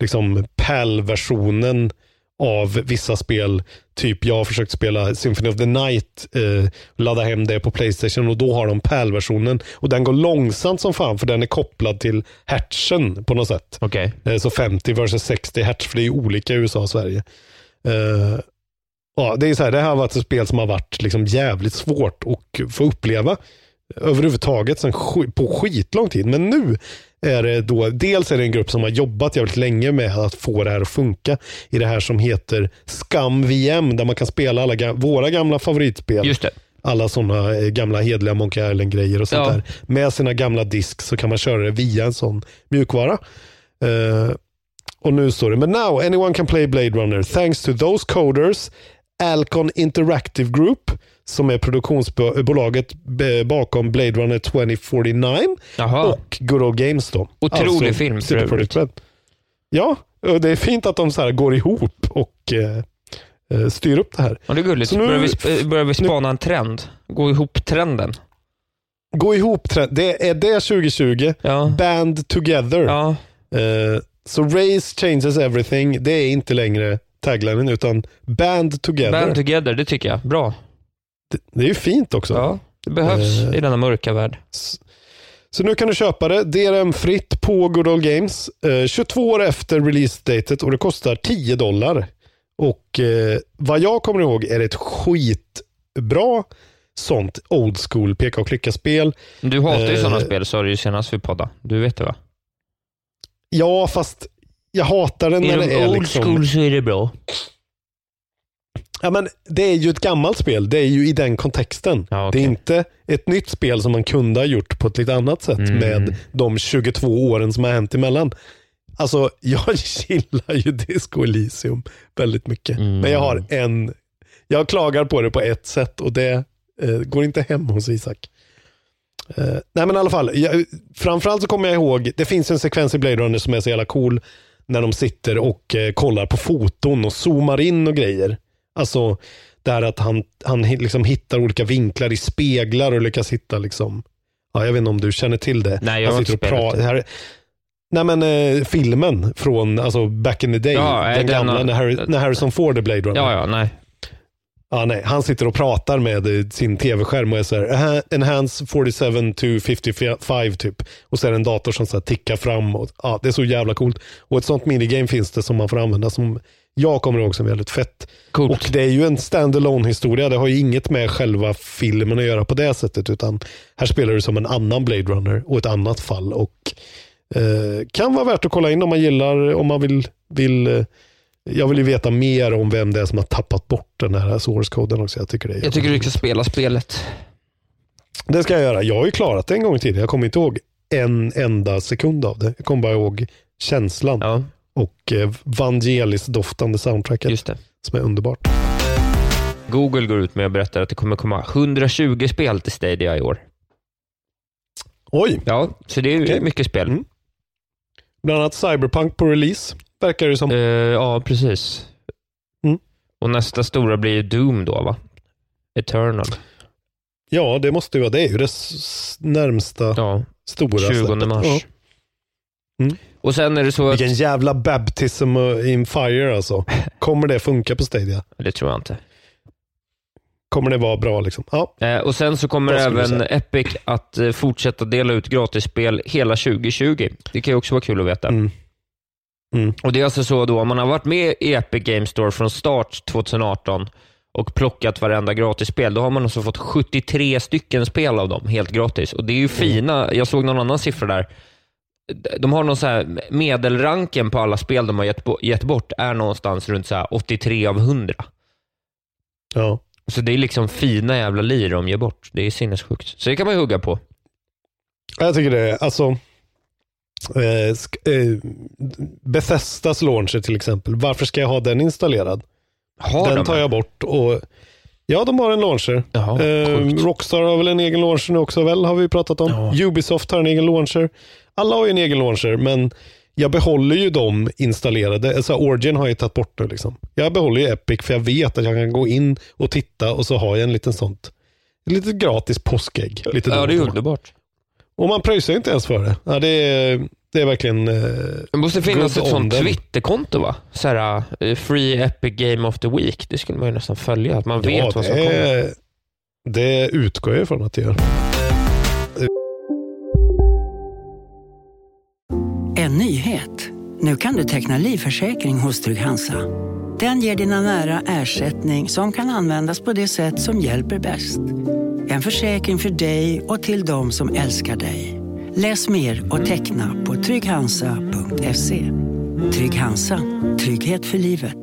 liksom PAL-versionen av vissa spel. Typ jag har försökt spela Symphony of the Night, eh, ladda hem det på Playstation och då har de PAL-versionen. Och den går långsamt som fan för den är kopplad till hertzen på något sätt. Okej. Eh, Så 50 versus 60 hertz, för det är olika i USA och Sverige. Eh, ja, det, är så här, det här har varit ett spel som har varit liksom jävligt svårt att få uppleva överhuvudtaget sen, på skitlång tid. Men nu är det då, dels är det en grupp som har jobbat jävligt länge med att få det här att funka i det här som heter Scum VM, där man kan spela alla ga- våra gamla favoritspel Just det. alla sådana eh, gamla hedliga Monkey Island-grejer och sånt Ja. där. Med sina gamla disk så kan man köra det via en sån mjukvara. Eh, och nu står det, men now anyone can play Blade Runner thanks to those coders, Alcon Interactive Group, som är produktionsbolaget bakom Blade Runner 2049 Jaha. och Good Old Games. Då. Otrolig film för övrigt. Ja, och det är fint att de så här går ihop och eh, eh, styr upp det här. Ja, det är gulligt. Så nu- börjar, vi, sp- börjar vi spana en trend? Gå ihop trenden? Gå ihop, trend- det är det 2020. Ja. Band together. Ja. Eh, så race changes everything. Det är inte längre taglinen utan band together. Band together, det tycker jag. Bra. det, det är ju fint också. Ja, det behövs Eh. i denna mörka värld. Så nu kan du köpa det DRM-fritt på Good Old Games. Eh, 22 år efter release-datet och det kostar 10 dollar. Och eh, vad jag kommer ihåg är det ett skitbra sånt old school peka och klicka-spel. Du hatar ju Eh. sådana spel, sa du ju senast vi poddade. Du vet det va? Ja, fast jag hatar den när det är liksom... så är det bra. Ja, men det är ju ett gammalt spel. Det är ju i den kontexten. Ja, okej. Det är inte ett nytt spel som man kunde ha gjort på ett lite annat sätt Mm. med de 22 åren som har hänt emellan. Alltså, <laughs> jag gillar ju Disco Elysium väldigt mycket. Mm. Men jag har en... Jag klagar på det på ett sätt och det eh, går inte hem hos Isak. Eh, nej men i alla fall, jag, framförallt så kommer jag ihåg, det finns en sekvens i Blade Runner som är så jävla cool. När de sitter och eh, kollar på foton och zoomar in och grejer. Alltså, där att han, han liksom hittar olika vinklar i speglar och lyckas hitta liksom, ja jag vet inte om du känner till det. Nej, jag har inte spelat här, Nej men eh, filmen från, alltså back in the day. Ja, den den gamla, har- när Harrison Ford är Blade Runner. Ja, ja, nej. Ja, nej. Han sitter och pratar med eh, sin tv-skärm och är så här, "Aha, enhance 47 to 55 typ. Och så är det en dator som så här tickar fram. Och, ja, det är så jävla coolt. Och ett sånt minigame finns det som man får använda som jag kommer ihåg som väldigt fett. Coolt. Och det är ju en standalone historia. Det har ju inget med själva filmen att göra på det sättet. Utan här spelar du som en annan Blade Runner och ett annat fall. Och eh, kan vara värt att kolla in om man gillar, om man vill, vill eh, jag vill ju veta mer om vem det är som har tappat bort den här source-koden också. Jag tycker det Jag tycker du ska spela spelet. Det ska jag göra. Jag har ju klarat det en gång tiden. Jag kommer inte ihåg en enda sekund av det. Jag kommer bara ihåg känslan Ja, och eh, Vangelis-doftande soundtracket just det. som är underbart. Google går ut med och berättar att det kommer komma 120 spel till Stadia i år. Oj, Ja, så det är Okej. mycket spel. Mm. bland annat Cyberpunk på release verkar det som. Eh, ja, precis. Mm. Och nästa stora blir ju Doom då, va? Eternal. Ja, det måste ju vara det. är ju det närmsta Ja, stora 20 släppet. mars. Ja. Mm. Och sen är det så att... Vilken jävla baptism in fire alltså. <laughs> Kommer det funka på Stadia? Det tror jag inte. Kommer det vara bra liksom? Ja, Eh, och sen så kommer även? Epic att eh, fortsätta dela ut gratisspel hela 2020. Det kan ju också vara kul att veta. Mm. Mm. Och Det är alltså så då, om man har varit med i Epic Game Store från start 2018 och plockat varenda gratisspel, då har man alltså fått 73 stycken spel av dem helt gratis. Och Det är ju fina, jag såg någon annan siffra där. De har någon så här, medelranken på alla spel de har gett, gett bort är någonstans runt så här 83 av 100. ja. Så det är liksom fina jävla lir de ger bort. Det är sinnessjukt. Så det kan man ju hugga på. Jag tycker det alltså, eh, eh, Bethesdas launcher till exempel. Varför ska jag ha den installerad? Har den de tar jag bort och Ja, de har en launcher. Jaha, Eh. Rockstar har väl en egen launcher nu också väl, har vi pratat om. Ja. Ubisoft har en egen launcher. Alla har ju en egen launcher, men jag behåller ju dem installerade. Alltså Origin har jag ju tagit bort nu. Liksom. Jag behåller ju Epic för jag vet att jag kan gå in och titta och så har jag en liten sånt ett litet gratis påskägg. Lite Ja, det är underbart. Och man pröjsar inte ens för det. Ja, det, är, det är verkligen... Eh, Det måste finnas ett sånt. Twitterkonto va? Så här, eh, free Epic Game of the Week. Det skulle man ju nästan följa. Att man vet ja, vad som det, kommer. är- det utgår jag ifrån att det gör. En nyhet. Nu kan du teckna livförsäkring hos Trygg-Hansa. Den ger dina nära ersättning som kan användas på det sätt som hjälper bäst. En försäkring för dig och till de som älskar dig. Läs mer och teckna på trygghansa.se. Trygg Hansa. Trygghet för livet.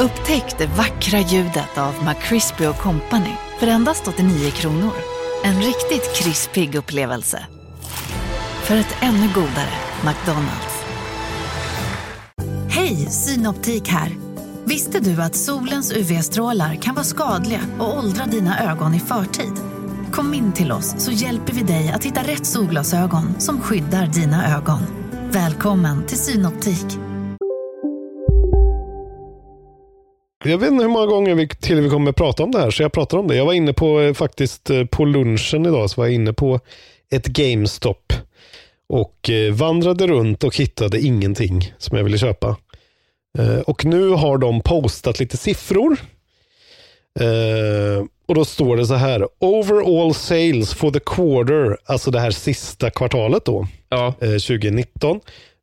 Upptäck det vackra ljudet av McCrispy Company för endast 89 kronor. En riktigt krispig upplevelse. För ett ännu godare McDonalds. Hej, Synoptik här. Visste du att solens UV-strålar kan vara skadliga och åldra dina ögon i förtid? Kom in till oss så hjälper vi dig att hitta rätt solglasögon som skyddar dina ögon. Välkommen till Synoptik. Jag vet inte hur många gånger vi, till vi kommer prata om det här, så jag pratar om det. Jag var inne på, eh, faktiskt eh, på lunchen idag, så var jag inne på ett GameStop och eh, vandrade runt och hittade ingenting som jag ville köpa. Eh, och nu har de postat lite siffror. Eh, och då står det så här, overall sales for the quarter, alltså det här sista kvartalet då, Ja. eh, 2019.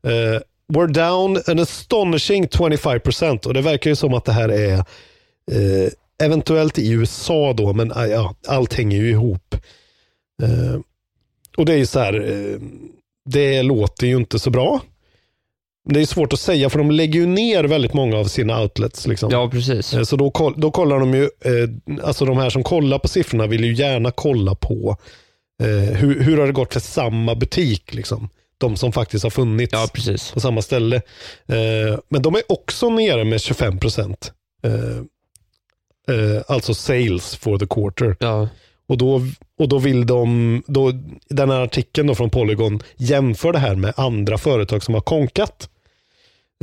Eh, we're down an astonishing 25% och det verkar ju som att det här är eventuellt i USA då, men ah, ja, allt hänger ju ihop. Och det är ju så här, det låter ju inte så bra. Det är svårt att säga för de lägger ju ner väldigt många av sina outlets. Liksom. ja, precis. Eh, Så då, då kollar de ju, eh, alltså de här som kollar på siffrorna vill ju gärna kolla på eh, hur, hur har det gått för samma butik. Liksom. De som faktiskt har funnits Ja, på samma ställe. Men de är också nere med 25 procent. Alltså sales for the quarter. Ja. Och då, och då vill de, då, den här artikeln då från Polygon jämför det här med andra företag som har konkat.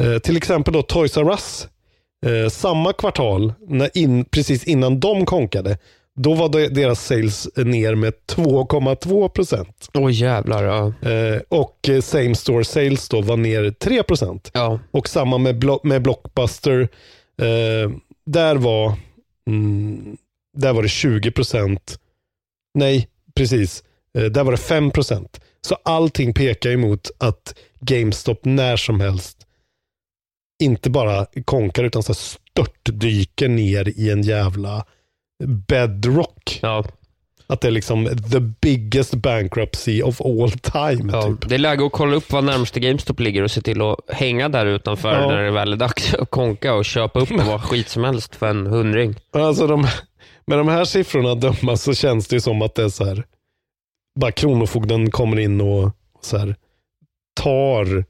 Eh, till exempel då Toys R Us. Eh, samma kvartal, när in, precis innan de konkade, då var det, deras sales ner med 2,2 procent. Åh jävlar. Ja. Eh, och eh, same store sales då var ner 3 procent. ja. Och samma med, Blo- med Blockbuster. Eh, där, var, mm, där var det 20 procent. Nej, precis. Där var det 5 procent. Så allting pekar emot att GameStop när som helst inte bara konkar utan så störtdyker ner i en jävla bedrock. Ja. Att det är liksom the biggest bankruptcy of all time. Ja. Typ. Det är läge att kolla upp var närmaste GameStop ligger och se till att hänga där utanför Ja. när det väl är dags att konka och köpa upp vad skit som helst för en hundring. Alltså de, med de här siffrorna att döma så känns det ju som att det är så här. bara Kronofogden kommer in och så här, tar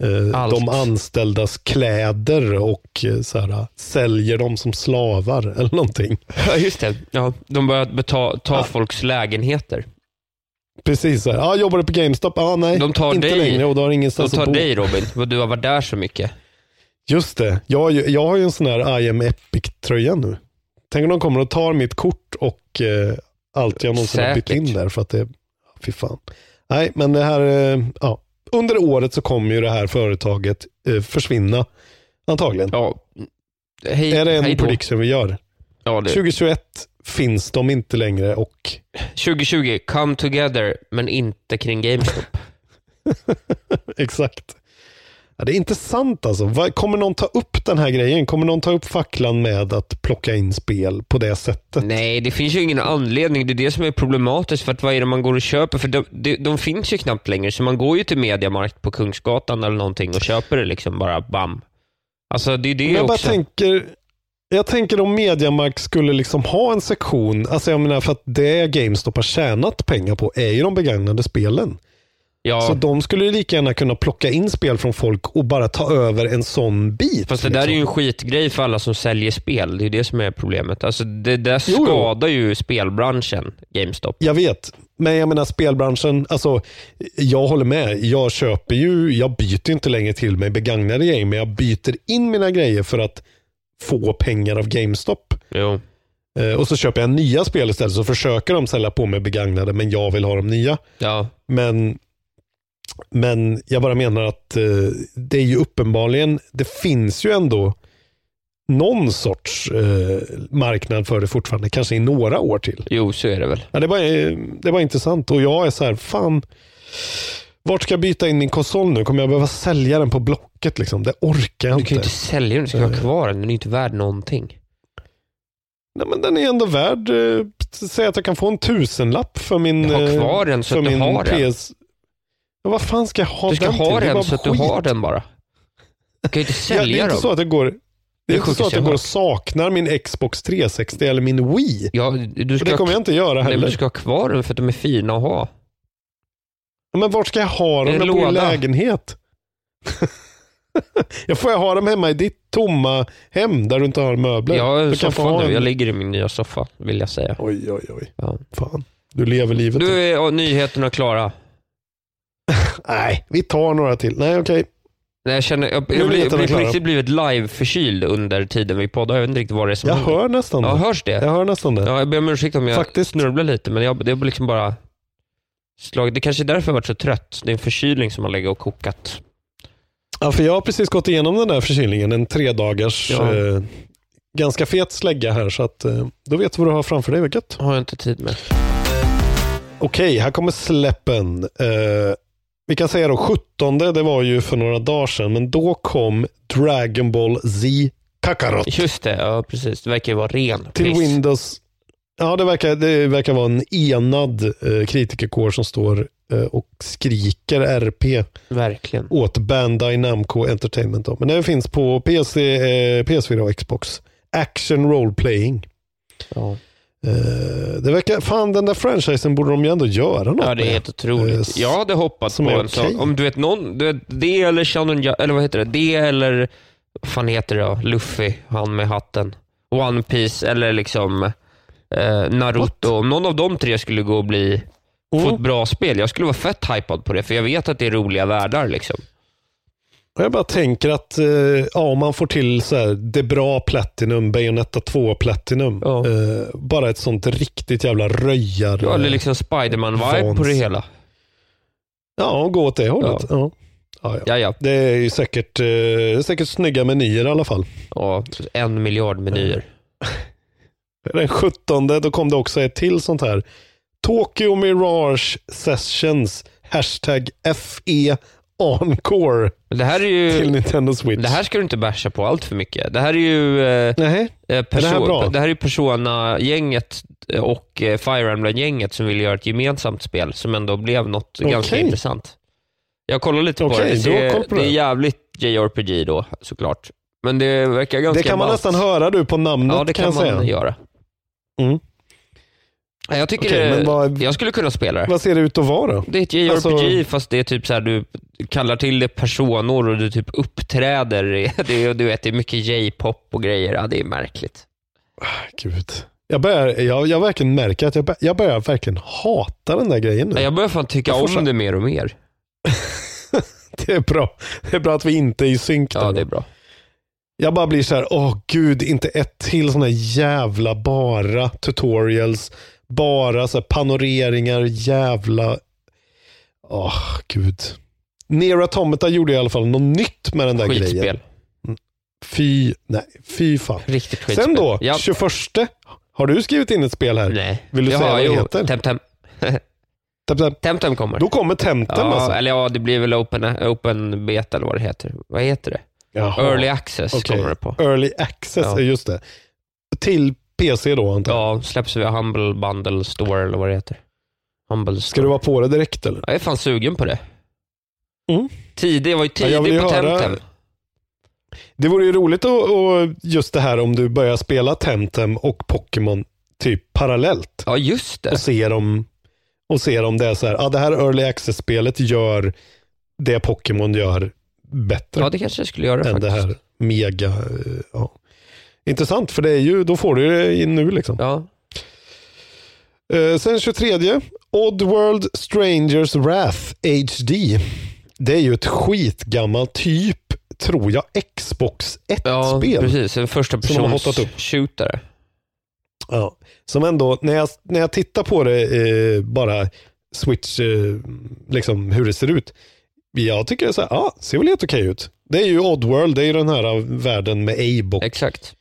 eh, de anställdas kläder och eh, så här, säljer dem som slavar eller någonting. <laughs> Ja, just det. Ja, de börjar beta- ta Ja. folks lägenheter. Precis så här, ah, jobbar du på GameStop? Ah, nej, De tar inte dig. längre och du har De ingenstans tar att bo. dig Robin, för du har varit där så mycket. Just det, jag, har ju- jag har ju en sån här I am Epic-tröja nu. Tänk om de kommer och tar mitt kort och eh, allt jag någonsin har bytt in Säkert. där för att det, fy fan. Nej, men det här, eh, ja. Under året så kommer ju det här företaget eh, försvinna. Antagligen. Ja. Hej, är det en prediction vi gör? Ja, det. 2021 finns de inte längre och 2020, come together, men inte kring GameStop. <laughs> exakt. Ja, det är intressant alltså. Kommer någon ta upp den här grejen? Kommer någon ta upp facklan med att plocka in spel på det sättet? Nej, det finns ju ingen anledning. Det är det som är problematiskt. För att vad är det man går och köper? För de, de, de finns ju knappt längre, så man går ju till Mediamarkt på Kungsgatan eller någonting och köper det liksom bara bam. Alltså det är det Men jag bara också. tänker, jag tänker om Mediamarkt skulle liksom ha en sektion, alltså jag menar för att det GameStop har tjänat pengar på är ju de begagnade spelen. Ja, Så de skulle ju lika gärna kunna plocka in spel från folk och bara ta över en sån bit. fast det där är ju en liksom. skitgrej för alla som säljer spel. Det är det som är problemet. Alltså det där Jo, jo. skadar ju spelbranschen, GameStop. Jag vet, men jag menar spelbranschen, alltså jag håller med. Jag köper ju, jag byter inte längre till mig begagnade grejer, men jag byter in mina grejer för att få pengar av GameStop. Jo. Eh, och så köper jag nya spel istället, så försöker de sälja på mig begagnade, men jag vill ha de nya. Ja. Men, men jag bara menar att eh, det är ju uppenbarligen, det finns ju ändå någon sorts eh, marknad för det fortfarande, kanske i några år till. Jo, så är det väl. Ja, det, var, det var intressant och jag är så här, fan, vart ska jag byta in min konsol nu? Kommer jag behöva sälja den på Blocket? Liksom? Det orkar jag Du kan ju inte. inte sälja den, du ska ha Eh. kvar den. Den är ju inte värd någonting. Nej, men den är ändå värd, eh, säg att jag kan få en tusenlapp för min, Ha eh, kvar den så för att du min har den. Ja, vad fan ska jag ha Du ska den till? ha är den så att du har den bara. Du kan ju inte <laughs> Ja, det sälja är inte dem. så att det går, det Det är är inte så att jag går och saknar min Xbox 360 eller min Wii. Ja, du Och ska det kommer jag inte göra Nej, men heller. du ska ha kvar den för att de är fina att ha. Ja, Men vart ska jag ha dem? Jag bor i lägenhet. <laughs> jag får jag ha dem hemma i ditt tomma hem där du inte har möbler? Jag har en soffa nu. en- Jag ligger i min nya soffa, vill jag säga. Oj, oj, oj. Ja. Fan. Du lever livet. Du är nyheterna klara. Nej, vi tar några till. Nej, okej. Nej, jag känner, jag, jag, blir- jag klara. riktigt blivit live-förkyld under tiden vi poddar. Jag vet inte riktigt vad det är som Jag händer. hör nästan Ja, det. hörs det? Jag hör nästan det. Ja, jag ber om ursäkt om jag Faktiskt. snurvlar lite, men jag, det är liksom bara slagit. Det kanske är därför jag varit så trött. Det är en förkylning som har legat och kokat. Ja, för jag har precis gått igenom den där förkylningen. En tre dagars Ja. eh, ganska fet slägga här. Så att, eh, då vet du vad du har framför dig. Gött. har jag inte tid med. Okej, här kommer släppen. Eh, vi kan säga då 17, det var ju för några dagar sedan, men då kom Dragon Ball Z Kakarot Just det, ja precis. Det verkar ju vara ren till piss. Windows. Ja, det verkar, det verkar vara en enad eh, kritikerkår som står eh, och skriker RP Verkligen. åt Bandai Namco Entertainment. Då. Men det finns på PC, eh, PS4 och Xbox. Action Role Playing. Ja. Eh, det verkar, fan den där franchisen borde de ju ändå göra något Ja, det är helt otroligt. Eh, Jag hade hoppats på en okej. om du vet någon, du vet, det eller Shonen, Ja- eller vad heter det? Det eller, vad fan heter det då? Luffy, han med hatten. One Piece eller liksom eh, Naruto. Om någon av de tre skulle gå och bli, få Mm. ett bra spel, jag skulle vara fett hypad på det, för jag vet att det är roliga världar liksom. Jag bara tänker att eh, ja, om man får till så här, det bra Platinum, Bayonetta 2 Platinum. Ja. Eh, bara ett sånt riktigt jävla röjar. Ja, eller liksom Spiderman-vibe på det hela. Ja, gå åt det hållet. Ja. Ja, ja. Ja. Det är ju säkert, eh, säkert snygga menyer i alla fall. ja en miljard menyer. <laughs> Den 17 då kom det också ett till sånt här. Tokyo Mirage Sessions Hashtag FE Encore Det här är till ju, Nintendo Switch. det här ska du inte basha på allt för mycket. Det här är ju eh, Nej, Eh, det här bra? det här är Persona-gänget och eh, Fire Emblem-gänget som vill göra ett gemensamt spel som ändå blev något Okej. ganska intressant. Jag kollar lite på Okej, det. Det, på det är jävligt JRPG då såklart. Men det verkar ganska det kan man ballt. nästan höra du på namnet Ja, det kan, kan, jag man säga. göra. Ja, Jag tycker Okej, det, vad- jag skulle kunna spela det. Vad ser det ut att vara då? Det är ett JRPG Alltså- fast det är typ så här, du kallar till det personer och du typ uppträder. <laughs> Det är, du vet, det är mycket J-pop och grejer. Ja, det är märkligt. Gud. Jag, börjar, jag, jag verkligen märker att jag, bör- jag börjar verkligen hata den där grejen nu. Ja, Jag börjar fan tycka om så- det mer och mer. <laughs> Det är bra. Det är bra att vi inte är i synk Ja, det är bra. Jag bara blir så här, åh gud, inte ett till sådana jävla bara tutorials. Bara så panoreringar, jävla... Åh, gud. Nier Automata gjorde i alla fall något nytt med den där grejen. Skitspel. Fy, nej, fy fan. Riktigt skitspel. Sen då, Ja. 21. Har du skrivit in ett spel här? Nej. Vill du Jaha, säga vad det jo, heter? Temtem. Temtem. <laughs> Temtem kommer. Då kommer Temtem ja, alltså? Eller ja, det blir väl open, open beta eller vad det heter. Vad heter det? Jaha. Early access Okej. kommer det på. Early access, Ja. just det. Till PC då antar jag? Ja, släpps via Humble Bundle Store eller vad det heter. Humble Store. Ska du vara på det direkt eller? Jag är fan sugen på det. Mm. Tidig, jag var ju Ja, tidig vill ju på höra- Temtem. Det vore ju roligt att, och just det här om du börjar spela Temtem och Pokémon typ parallellt. Ja, just det. Och ser om, och ser om det är så här, ja det här Early Access-spelet gör det Pokémon gör bättre. Ja, det kanske jag skulle göra än faktiskt. det här mega, eh, ja. Intressant, för det är ju, då får du det in nu liksom. Ja. Eh, sen 23, Oddworld Strangers Wrath HD. Det är ju ett skitgammalt typ, tror jag, Xbox 1-spel. Ja, precis. En första persons shooter. Ja, som ändå, när jag, när jag tittar på det, eh, bara Switch, eh, liksom hur det ser ut. Jag tycker det är så här, ja, ser väl helt okej ut. Det är ju Oddworld, det är ju den här världen med Abe och Exakt.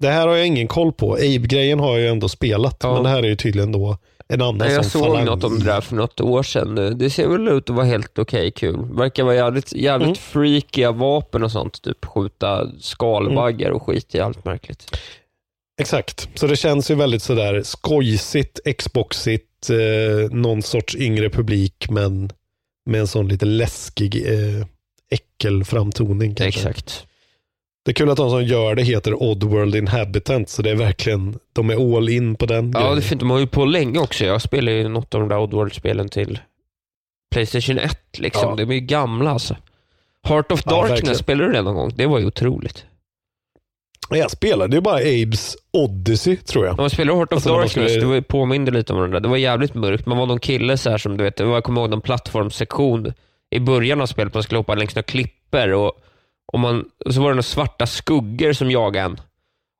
Det här har jag ingen koll på. Abe-grejen har jag ju ändå spelat, Ja. men det här är ju tydligen då en annan jag såg falang något om det där för något år sedan. Det ser väl ut att vara helt okej kul. Verkar vara jävligt, jävligt Mm. freakiga vapen och sånt. Typ skjuta skalbaggar och skit i allt märkligt. Exakt, så det känns ju väldigt sådär skojsigt, Xboxigt, eh, någon sorts yngre publik men med en sån lite läskig eh, äckelframtoning kanske. Exakt. Det är kul att de som gör det heter Oddworld Inhabitant, så det är verkligen, de är all in på den Ja, grejen. det är fint. De har ju på länge också. Jag spelar ju något av de där Oddworld-spelen till Playstation 1. Liksom. Ja. De är ju gamla alltså. Heart of Ja, Darkness, spelade du det någon gång? Det var ju otroligt. Jag spelade ju bara Abes Odyssey tror jag. Man spelade Heart of Alltså, Darkness, skulle- det var ju påminde lite om den där. Det var jävligt mörkt. Man var någon kille så här som du vet, jag kommer ihåg någon plattformssektion i början av spelet, man skulle hoppa längs några klippor och, och, man, och så var det några svarta skuggor som jagade en.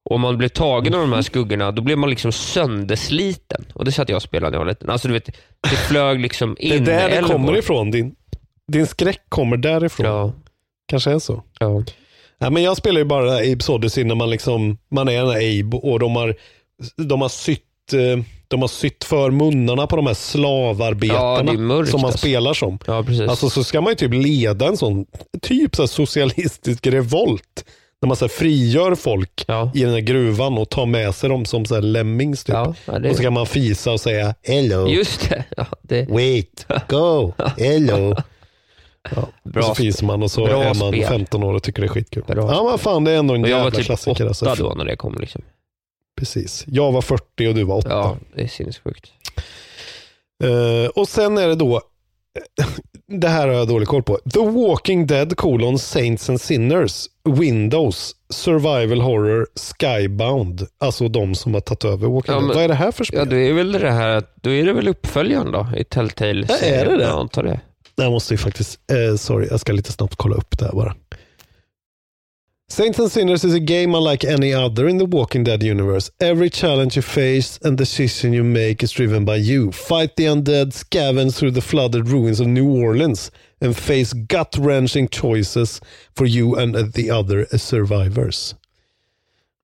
Och om man blev tagen av de här skuggorna, då blev man liksom söndersliten. Och det satt jag och spelade när jag var liten. Alltså du vet, det flög liksom <laughs> Det är in där det kommer ifrån. Din, din skräck kommer därifrån. Ja. Kanske är så. Ja. Ja, men jag spelar ju bara Abes Odyssey när man, liksom, man är här Abe och de har, de har sytt eh, de har sytt för munnarna på de här Ja, slavarbetarna är mörkt, som man alltså. spelar som. ja, precis. Alltså så ska man ju typ leda en sån typ så här socialistisk revolt. När man så här frigör folk ja. i den här gruvan och tar med sig dem som så här lemmings typ. Ja, ja, det- Och så kan man fisa och säga hello, Just det. <laughs> Ja, det. wait, go, hello. Ja, Bra och så fiser man och så Bra är man spel. 15 år och tycker det är skitkul. Bra ja men fan det är ändå en Och jag jävla var typ klassiker. åtta Alltså. då när det kom. Liksom. Precis. Jag var 40 och du var 8. Ja, det är sinnessjukt. Eh, och sen är det då, <laughs> det här har jag dålig koll på. The Walking Dead colon Saints and Sinners, Windows, Survival Horror, Skybound. Alltså de som har tagit över Walking Ja, Dead. men- Vad är det här för spel? Ja, då är väl det här, då är det väl uppföljaren då i Telltale. Ja, är det det? Jag antar det. Jag måste ju faktiskt, eh, sorry, jag ska lite snabbt kolla upp det här bara. Saints and Sinners is a game unlike any other in the Walking Dead universe. Every challenge you face and decision you make is driven by you. Fight the undead, scavenge through the flooded ruins of New Orleans and face gut-wrenching choices for you and the other survivors.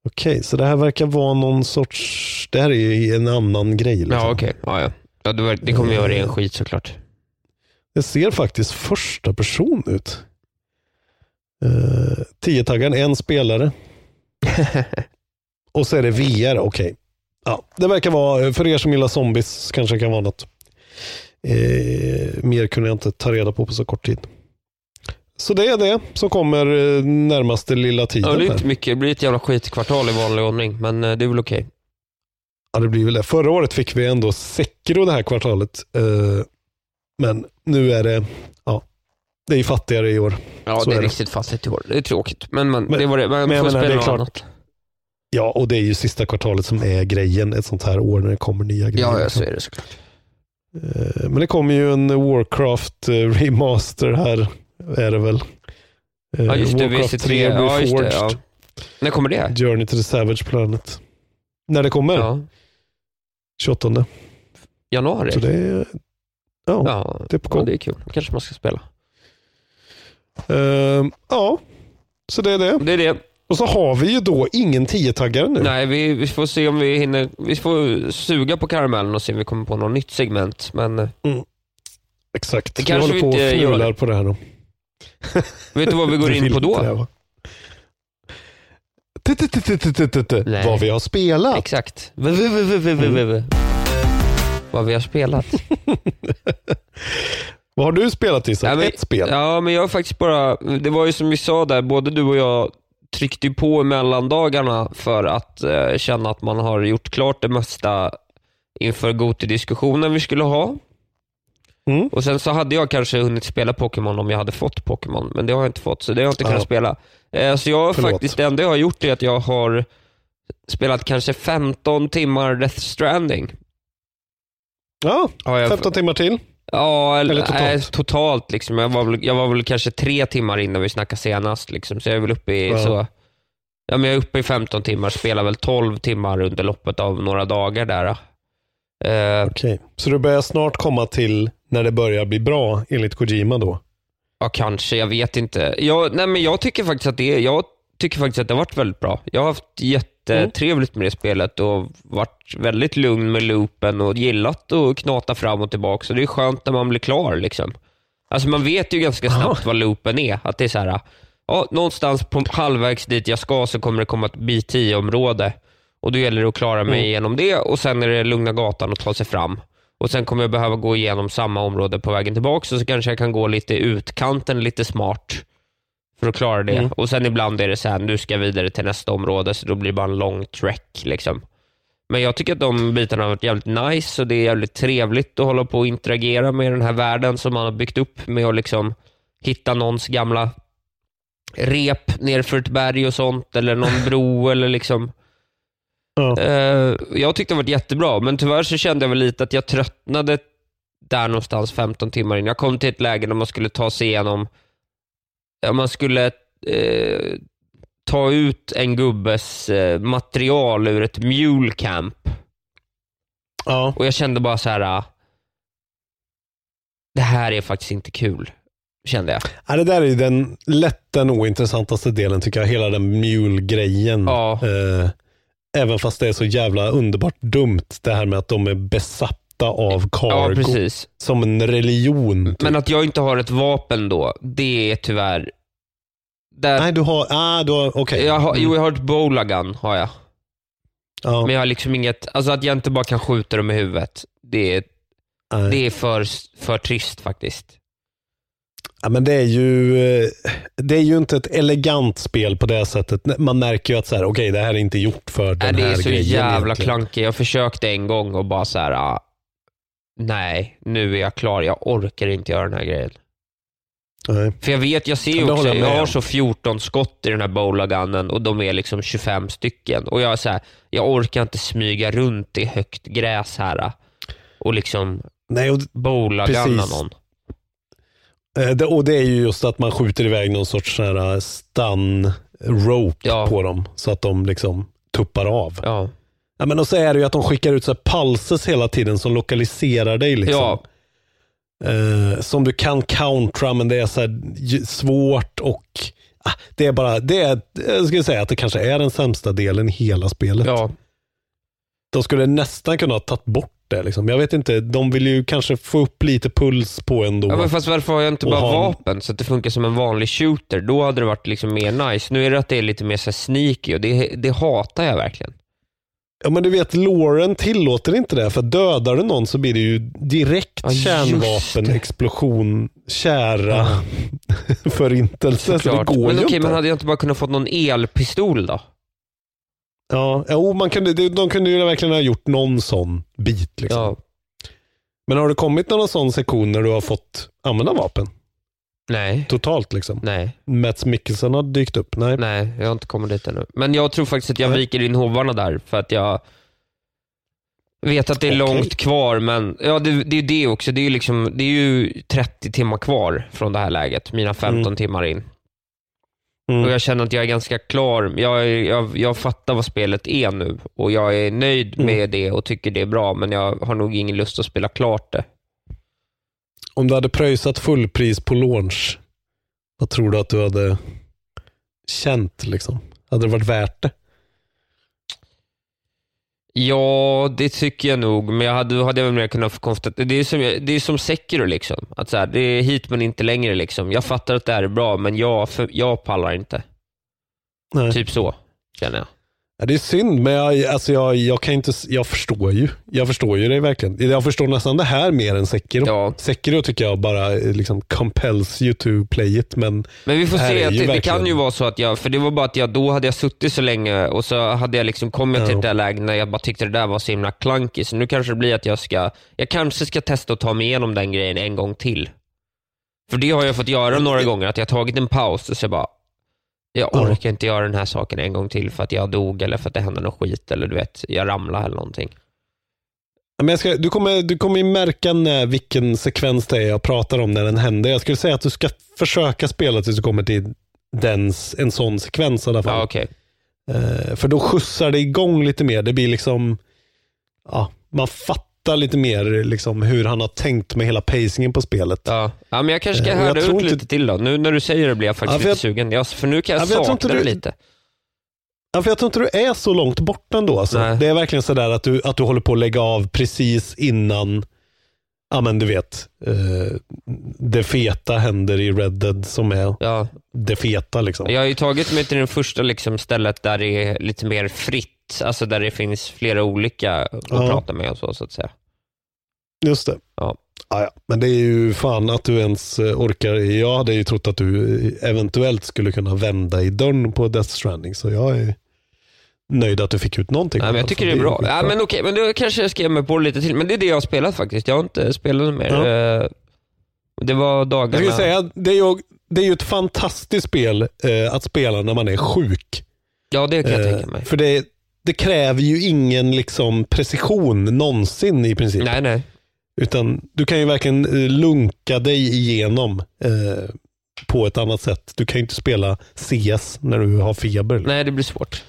Okej, så det här verkar vara någon sorts, det här är ju en annan grej. Liksom. Ja, okej. Ja, ja. Ja, var, det kommer ju vara ren skit såklart. Det ser faktiskt första person ut. Uh, Tiotaggaren, en spelare. <laughs> Och så är det VR, okej. Ja, det verkar vara, för er som gillar zombies kanske kan vara något. Eh, mer kunde jag inte ta reda på på så kort tid. Så det är det som kommer eh, närmaste lilla tiden. Ja, det är inte mycket. Det blir ett jävla skitkvartal i vanlig ordning, men eh, det är väl okej. Ja, det blir väl det. Förra året fick vi ändå Sekiro det här kvartalet. Eh, men nu är det, ja, det är fattigare i år. Ja, Så det är, är det. riktigt fattigt i år. Det är tråkigt, men, man, Men- det var det. Man men får menar, spela det är klart. annat. Ja, och det är ju sista kvartalet som är grejen ett sånt här år när det kommer nya grejer. Ja, ja, liksom. så är det såklart. Eh, Men det kommer ju en Warcraft eh, remaster här, är det väl. Eh, Ja, just det. Warcraft VC3. 3 Ja, just det. Reforged. Ja. När kommer det? Journey to the Savage Planet. När det kommer? Ja. 28. Januari? Så det är, ja, ja, det är på ja, gång. det är kul. kanske man ska spela. Ehm, ja, så det är det. Det är det. Och så har vi ju då ingen 10-taggare nu. Nej, vi, vi får se om vi hinner. Vi får suga på karamellen och se om vi kommer på något nytt segment. Men eh, Exakt. Det vi kanske håller vi på och fnular på det här då. <laughs> vet du vad vi går in på då? Vad vi har spelat. Exakt. V- Vad vi har spelat. <laughs> Vad har du spelat Isak? Ja, men- Ett spel? Ja, men jag har faktiskt bara, det var ju som vi sa där, både du och jag tryckte ju på i mellandagarna för att eh, känna att man har gjort klart det mesta inför Goti-diskussionen vi skulle ha. Mm. Och Sen så hade jag kanske hunnit spela Pokémon om jag hade fått Pokémon, men det har jag inte fått, så det har jag inte Ja. kunnat spela. Eh, så jag har Förlåt. faktiskt, det enda jag har gjort är att jag har spelat kanske 15 timmar Death Stranding. Ja, Har jag- 15 timmar till. Ja, eller, totalt? Nej, totalt liksom. jag, var väl, jag var väl kanske tre timmar innan vi snackade senast. Liksom. Så jag är väl uppe i, Ja. så, ja, men jag är uppe i 15 timmar, spelar väl 12 timmar under loppet av några dagar där. Eh, Okej, så du börjar snart komma till när det börjar bli bra enligt Kojima då? ja, kanske, jag vet inte. Jag, nej, men jag tycker faktiskt att det jag tycker faktiskt att det har varit väldigt bra. Jag har haft jättetrevligt med det spelet och varit väldigt lugn med loopen och gillat att knata fram och tillbaka. Så det är skönt när man blir klar. Liksom. Alltså man vet ju ganska snabbt vad loopen är. Att det är så här, ja, någonstans på halvvägs dit jag ska så kommer det komma ett bit 10-område. Och då gäller det att klara mig Mm. igenom det och sen är det lugna gatan och ta sig fram. Och Sen kommer jag behöva gå igenom samma område på vägen tillbaka och så kanske jag kan gå lite utkanten lite smart för att klara det. Mm. Och Sen ibland är det så här, nu ska jag vidare till nästa område så då blir det bara en lång trek. Liksom. Men jag tycker att de bitarna har varit jävligt nice och det är jävligt trevligt att hålla på och interagera med den här världen som man har byggt upp med att liksom hitta någons gamla rep nerför ett berg och sånt eller någon <laughs> bro eller liksom Ja. Eh, jag tyckte det var jättebra, men tyvärr så kände jag väl lite att jag tröttnade där någonstans 15 timmar in. Jag kom till ett läge där man skulle ta sig igenom, ja, man skulle eh, ta ut en gubbes eh, material ur ett mule camp. Ja. Och jag kände bara så här. ah, det här är faktiskt inte kul, kände jag. Ja, det där är den lätt den ointressantaste delen tycker jag. Hela den mule-grejen. Ja. Eh, även fast det är så jävla underbart dumt det här med att de är besatta av Ja, cargo. precis. som en religion. Typ. Men att jag inte har ett vapen då, det är tyvärr... Där, Nej, du har, ah, du har, okej. jag har, Mm. jo, jag har ett bowlagun, har jag. Ja, Men jag har liksom inget, alltså att jag inte bara kan skjuta dem i huvudet. Det är, nej. det är för, för trist faktiskt. Ja, men det är ju eh, det är ju inte ett elegant spel på det sättet. Man märker ju att så här, okej, det här är inte gjort för den Nej, det här är så grejen. jävla egentligen. klankigt. Jag försökte en gång och bara så här. Nej, nu är jag klar. Jag orkar inte göra den här grejen. Nej. För jag vet, jag ser ju också, jag jag, har så 14 skott i den här bowlagunnen och de är liksom 25 stycken. Och jag är så här, jag orkar inte smyga runt i högt gräs här ah, och liksom Nej, och, bowlagunna någon. eh, det, och det är ju just att man skjuter iväg någon sorts sån här eh, stun rope Ja. på dem så att de liksom tuppar av. Ja. Ja, men och så är det ju att de skickar ut så pulses hela tiden som lokaliserar dig. Liksom. Ja. Eh, som du kan countera, men det är så svårt och ah, det är bara, det är, jag skulle säga att det kanske är den sämsta delen i hela spelet. ja. De skulle nästan kunna ha tagit bort det. Liksom. Jag vet inte, de vill ju kanske få upp lite puls på ändå. Ja, men fast varför har jag inte bara en- vapen så att det funkar som en vanlig shooter? Då hade det varit liksom mer nice. Nu är det att det är lite mer så sneaky och det, det hatar jag verkligen. Ja, men du vet, Lauren tillåter inte det. För dödar du någon så blir det ju direkt Ja, kärnvapen, explosion, kära, <laughs> förintelse. Så det går Men ju okej, inte. men hade jag inte bara kunnat fått någon elpistol då? Ja, jo, man kunde, de de kunde ju verkligen ha gjort någon sån bit. Liksom. Ja. Men har det kommit någon sån sektion när du har fått använda vapen? Nej. Totalt liksom? Nej. Mats Mikkelsen har dykt upp? Nej. Nej, jag har inte kommit dit ännu. Men jag tror faktiskt att jag Nej. viker in hovarna där för att jag vet att det är Okej. långt kvar, men ja, det, det är det också. Det är, ju liksom, det är ju 30 timmar kvar från det här läget, mina 15 Mm. timmar in. Mm. Och Jag känner att jag är ganska klar. Jag, jag, jag fattar vad spelet är nu och jag är nöjd Mm. med det och tycker det är bra, men jag har nog ingen lust att spela klart det. Om du hade pröjsat fullpris på launch, vad tror du att du hade känt? Liksom? Hade det varit värt det? Ja, det tycker jag nog, men jag hade, hade jag väl mer kunnat konstatera. Det är som, det är som Sekiro liksom. Att så här, det är hit men inte längre liksom. Jag fattar att det här är bra, men jag, för, jag pallar inte. Nej. Typ så, känner jag. Ja, det är synd, men jag, alltså jag, jag kan inte, jag förstår ju. Jag förstår ju det verkligen. Jag förstår nästan det här mer än Sekiro. Ja. Sekiro tycker jag bara eh, liksom compels you to play it, men Men vi får se, att det, verkligen- kan ju vara så att jag, för det var bara att jag, då hade jag suttit så länge och så hade jag liksom kommit till Ja. det där läget när jag bara tyckte det där var så himla clunky. Så nu kanske det blir att jag ska, jag kanske ska testa att ta mig igenom den grejen en gång till. För det har jag fått göra några gånger, att jag har tagit en paus och så bara, jag Ja. orkar inte göra den här saken en gång till för att jag dog eller för att det hände något skit eller du vet, jag ramlade eller någonting. Men ska, du, kommer, du kommer ju märka när, vilken sekvens det är jag pratar om när den händer. Jag skulle säga att du ska försöka spela tills du kommer till den, en sån sekvens i alla fall. Ja, okej. Eh, för då skjutsar det igång lite mer. Det blir liksom, ja, man fattar lite mer liksom hur han har tänkt med hela pacingen på spelet. Ja. ja, men jag kanske ska Eh, jag tror ut lite till då. Nu när du säger det blir jag faktiskt Ja, för lite jag- sugen. Ja, för nu kan jag Ja, jag sakna det lite. Ja, för jag tror inte du är så långt bort ändå. Alltså. Nej. Det är verkligen sådär att du, att du håller på att lägga av precis innan, ja men du vet, eh, det feta händer i Red Dead som är Ja. det feta liksom. Jag har ju tagit mig till det första liksom stället där det är lite mer fritt, alltså där det finns flera olika att Ja. prata med och så, så att säga. Just det. Ja. Ja, ja. Men det är ju fan att du ens eh, orkar. Jag hade ju trott att du eh, eventuellt skulle kunna vända i dörren på Death Stranding. Så jag är nöjd att du fick ut någonting. Nej, men jag tycker det är bra. Ja, men okej, men då kanske jag ska ge mig på lite till. Men det är det jag har spelat faktiskt. Jag har inte spelat mer. Ja. Eh, Det var dagarna... Jag säga, det är ju, det är ju ett fantastiskt spel eh, att spela när man är sjuk. Ja, det kan jag Eh, tänka mig. För det, det kräver ju ingen liksom precision någonsin i princip. Nej, nej. Utan du kan ju verkligen eh, lunka dig igenom eh, på ett annat sätt. Du kan ju inte spela CS när du har feber. Nej, det blir svårt.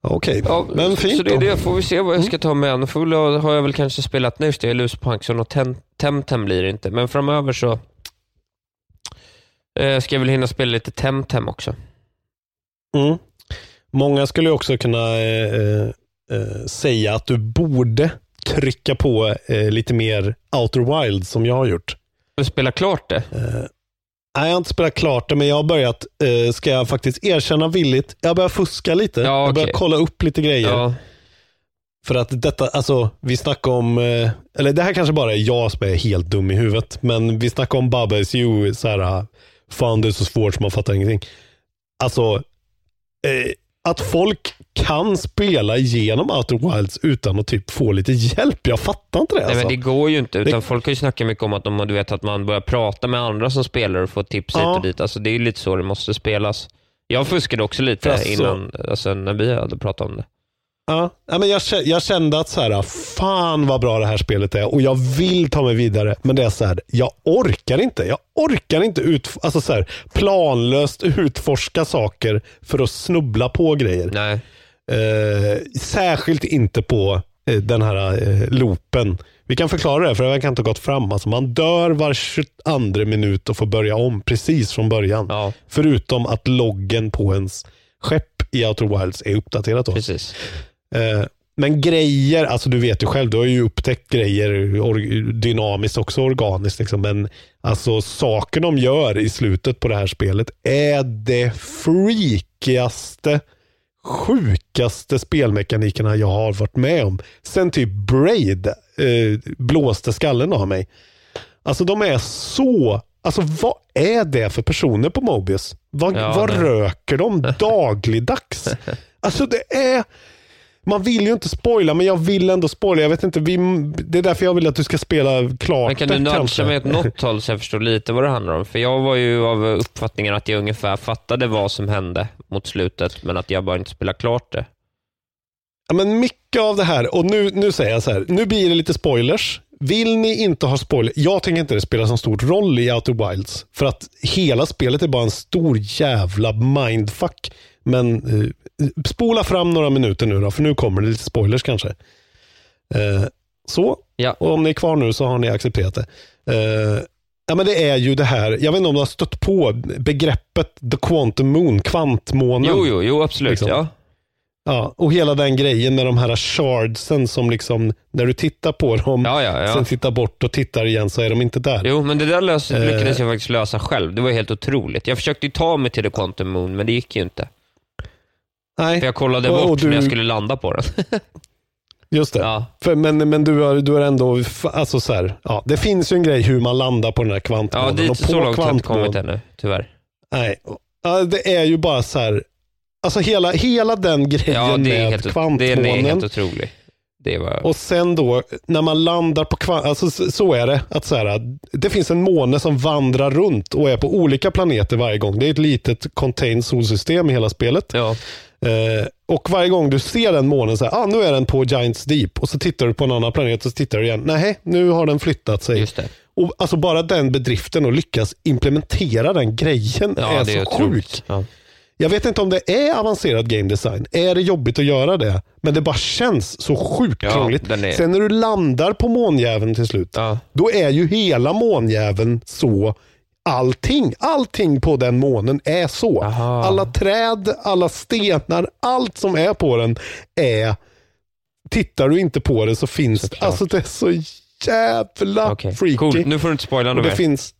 Okej, Ja, men fint Så det är det. Får vi se vad jag ska ta med. Får väl, har jag väl kanske spelat nu, det är Luspunkson och Tem- Temtem blir det inte. Men framöver så eh, ska jag väl hinna spela lite Temtem också. Mm. Många skulle också kunna eh, eh, eh, säga att du borde trycka på eh, lite mer Outer Wild som jag har gjort. Du spelar klart det? Eh, nej, jag har inte spelat klart det, men jag har börjat, eh, ska jag faktiskt erkänna villigt, jag börjar fuska lite. Ja, Jag börjar kolla upp lite grejer. Ja. För att detta, alltså vi snackar om, eller det här kanske bara är jag som är helt dum i huvudet, men vi snackar om Bubba SU, så här, ah, fan det är så svårt så man fattar ingenting. Alltså, eh, att folk kan spela igenom Outer Wilds utan att typ få lite hjälp, jag fattar inte det. Nej, Alltså. men det går ju inte. Utan Det- Folk har ju snackat mycket om att de, du vet, att man börjar prata med andra som spelar och få tips Ja. hit och dit. Alltså, det är ju lite så det måste spelas. Jag fuskade också lite Alltså- innan, alltså, när vi hade pratat om det. Ja, men jag, jag kände att så här, fan vad bra det här spelet är och jag vill ta mig vidare. Men det är så här, jag orkar inte. Jag orkar inte ut, alltså så här, planlöst utforska saker för att snubbla på grejer. Nej. Eh, särskilt inte på eh, den här eh, loopen. Vi kan förklara det, för jag kan inte ha gått fram. Alltså, man dör var 22 minut och får börja om precis från början. Ja, Förutom att loggen på ens skepp i Outer Wilds är uppdaterat. Då. precis. Eh, Men grejer, alltså du vet ju själv, du har ju upptäckt grejer or- dynamiskt också organiskt. Liksom. Men alltså saker de gör i slutet på det här spelet är det freakigaste, sjukaste spelmekanikerna jag har varit med om. Sen typ Braid eh, blåste skallen av mig. Alltså de är så, alltså vad är det för personer på Mobius? Vad, Ja, vad röker de <laughs> dagligdags? Alltså det är... Man vill ju inte spoila, men jag vill ändå spoila. Jag vet inte, vi, det är därför jag vill att du ska spela klart Men kan du nudga mig åt något <laughs> håll så jag förstår lite vad det handlar om? För jag var ju av uppfattningen att jag ungefär fattade vad som hände mot slutet, men att jag bara inte spelade klart det. Ja, men mycket av det här, och nu, nu säger jag så här, nu blir det lite spoilers. Vill ni inte ha spoiler, jag tänker inte det spelar så stor roll i Outer Wilds. För att hela spelet är bara en stor jävla mindfuck. Men eh, spola fram några minuter nu då, för nu kommer det lite spoilers kanske. Eh, så, Ja. och om ni är kvar nu så har ni accepterat det. Eh, ja, men det är ju det här, jag vet inte om du har stött på begreppet the quantum moon, kvantmånen. Jo, jo, jo absolut. Liksom. Ja. Ja, och hela den grejen med de här shardsen som liksom, när du tittar på dem, Ja, ja, ja. sen tittar bort och tittar igen så är de inte där. Jo, men det där lös, Eh. lyckades jag faktiskt lösa själv. Det var helt otroligt. Jag försökte ju ta mig till The Quantum Moon, men det gick ju inte. Nej, För jag kollade Och- bort och du- när jag skulle landa på den. <laughs> just det. ja. För, men men du, är, du är ändå, alltså så här, ja, det finns ju en grej hur man landar på den här ja, kvantmånen. dit och så långt har jag inte kommit ännu, tyvärr. Nej, ja, det är ju bara så här, alltså hela, hela den grejen Ja, det är med helt, kvantmånen. den är helt otrolig. Det var... Och sen då, när man landar på kvant, alltså så- så är det. att så här, Det finns en måne som vandrar runt och är på olika planeter varje gång. Det är ett litet contained solsystem i hela spelet. Ja. Eh, och varje gång du ser den månen, så här, ah, nu är den på Giants Deep. Och så tittar du på en annan planet och så tittar du igen. Nej, nu har den flyttat sig. Just det. Och, alltså bara den bedriften och lyckas implementera den grejen Ja, är så är sjuk. Ja. Jag vet inte om det är avancerad game design. Är det jobbigt att göra det? Men det bara känns så sjukt Ja, krångligt. är- Sen när du landar på månjäveln till slut, Ja. då är ju hela månjäveln så allting. Allting på den månen är så. Aha. Alla träd, alla stenar, allt som är på den är... Tittar du inte på det så finns det. Alltså det är så jävla Okej, freaky. Cool. Nu får du inte spoila något mer. finns...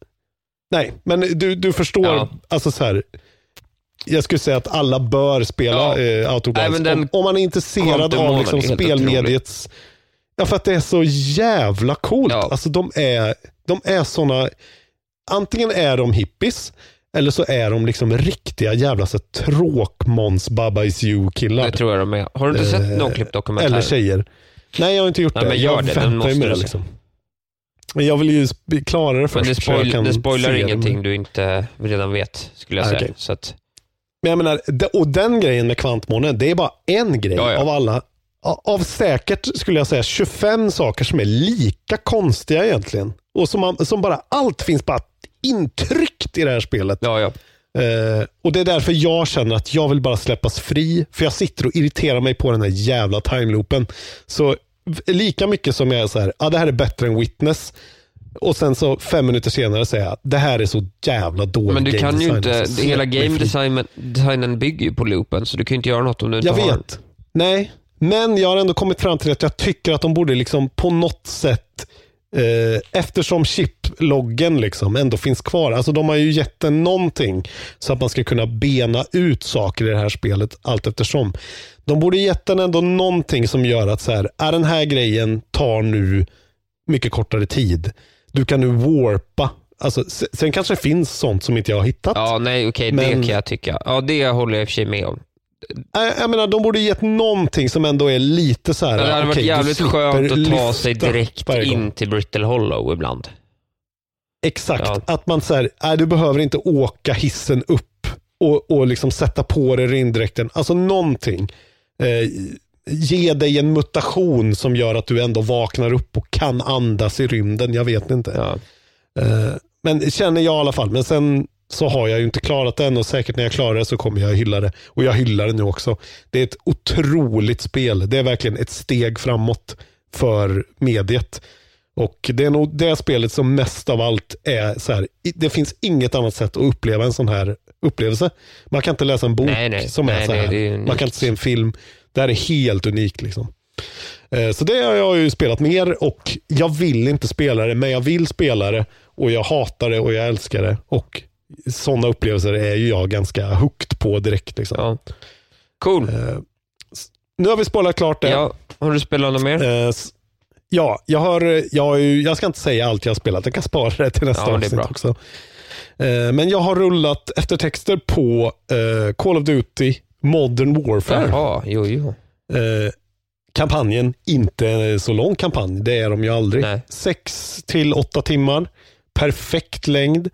Nej, men du, du förstår. Ja. Alltså så här. Jag skulle säga att alla bör spela Ja. eh, den om, om man är intresserad av liksom, spelmediets... Ja, för att det är så jävla coolt. Ja. Alltså de är, de är såna... Antingen är de hippies, eller så är de liksom riktiga jävla tråkmåns Baba Is You-killar. Det tror jag de är. Har du inte sett Eh, någon klippt dokumentär? Eller tjejer. Nej, jag har inte gjort Nej, det. men gör jag det. Väntar ju med det. Liksom. Men jag vill ju klara det Men först. det, så jag spoil, det spoilar ingenting du inte redan vet, skulle jag Ah, säga. okej. Så att, Men jag menar, och den grejen med kvantmånen, det är bara en grej Ja, ja. av alla. Av säkert, skulle jag säga, 25 saker som är lika konstiga egentligen. Och som, man, som bara, allt finns bara intryckt i det här spelet. ja, ja. Eh, och det är därför jag känner att jag vill bara släppas fri. För jag sitter och irriterar mig på den här jävla timeloopen. Så lika mycket som jag är så här, ah, det här är bättre än Witness. Och sen så fem minuter senare säger jag, det här är så jävla dålig Men du kan ju inte, hela game design, designen bygger ju på loopen, så du kan ju inte göra något om du inte Jag har vet. Nej, men jag har ändå kommit fram till att jag tycker att de borde liksom på något sätt eh, eftersom chiploggen liksom ändå finns kvar. Alltså de har ju gett den någonting så att man ska kunna bena ut saker i det här spelet allt eftersom. De borde gett den ändå någonting som gör att så här, är den här grejen tar nu mycket kortare tid. Du kan nu warpa. Alltså, se- sen kanske det finns sånt som inte jag har hittat. Ja, nej okej, Men- det kan jag tycka. Ja, det håller jag i och för sig med om. Jag, jag menar, de borde gett någonting som ändå är lite så här. Det hade varit okej, du jävligt skönt att ta sig direkt in till Brittle Hollow ibland. Exakt, Ja. att man säger, nej du behöver inte åka hissen upp och, och liksom sätta på dig rindräkten. Alltså någonting. Eh, ge dig en mutation som gör att du ändå vaknar upp och kan andas i rymden. Jag vet inte. Ja. Eh, men känner jag i alla fall. Men sen så har jag ju inte klarat det än och säkert när jag klarar det så kommer jag hylla det. Och jag hyllar det nu också. Det är ett otroligt spel. Det är verkligen ett steg framåt för mediet. Och det är nog det spelet som mest av allt är så här. Det finns inget annat sätt att uppleva en sån här upplevelse. Man kan inte läsa en bok Nej, nej. som är Nej, så nej, här. är Man kan inte se en film. Det här är helt unikt. liksom. Eh, Så det har jag ju spelat mer och jag vill inte spela det, men jag vill spela det och jag hatar det och jag älskar det. Och sådana upplevelser är ju jag ganska hooked på direkt. Liksom. Ja. Cool. Eh, Nu har vi spelat klart det. Ja, har du spelat något mer? Eh, Ja, jag, har, jag, har ju, jag ska inte säga allt jag har spelat. Jag kan spara det till nästa Ja, avsnitt också. Eh, Men jag har rullat eftertexter på eh, Call of Duty Modern Warfare. Jaha, jo, jo. Eh, kampanjen, inte så lång kampanj, det är de ju aldrig. Nej. Sex till åtta timmar, perfekt längd.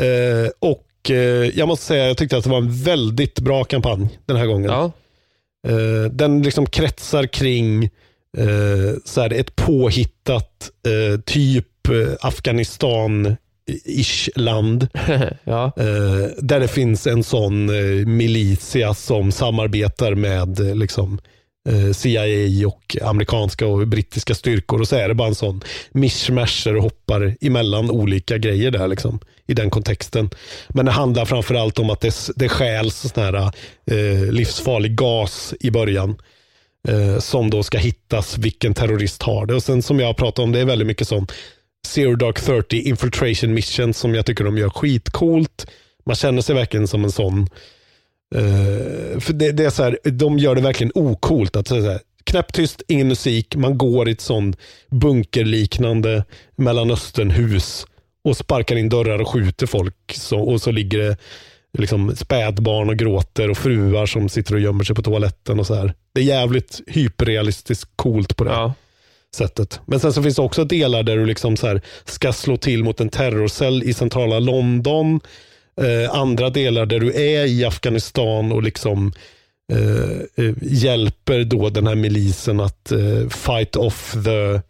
Eh, och eh, jag måste säga, jag tyckte att det var en väldigt bra kampanj den här gången. Ja. Eh, den liksom kretsar kring så här, ett påhittat typ eh, Afghanistan-ish land. <laughs> ja. Där det finns en sån militia som samarbetar med liksom, Eh, CIA och amerikanska och brittiska styrkor och så är det bara en sån mishmasher och hoppar emellan olika grejer där liksom, i den kontexten. Men det handlar framförallt om att det, det stjäls sån här eh, livsfarlig gas i början eh, som då ska hittas vilken terrorist har det. Och sen som jag har pratat om, det är väldigt mycket sån Zero Dark 30 Infiltration Mission som jag tycker de gör skitcoolt. Man känner sig verkligen som en sån Eh, för det, det, är så här, de gör det verkligen ocoolt. Att så här, knäpptyst, ingen musik, man går i ett sånt bunkerliknande Mellanösternhus och sparkar in dörrar och skjuter folk. Så, och så ligger det liksom spädbarn och gråter och fruar som sitter och gömmer sig på toaletten. och så här. Det är jävligt hyperrealistiskt coolt på det Ja. sättet. Men sen så finns det också delar där du liksom så här ska slå till mot en terrorcell i centrala London. Eh, andra delar där du är i Afghanistan och liksom eh, eh, hjälper då den här milisen att eh, fight off the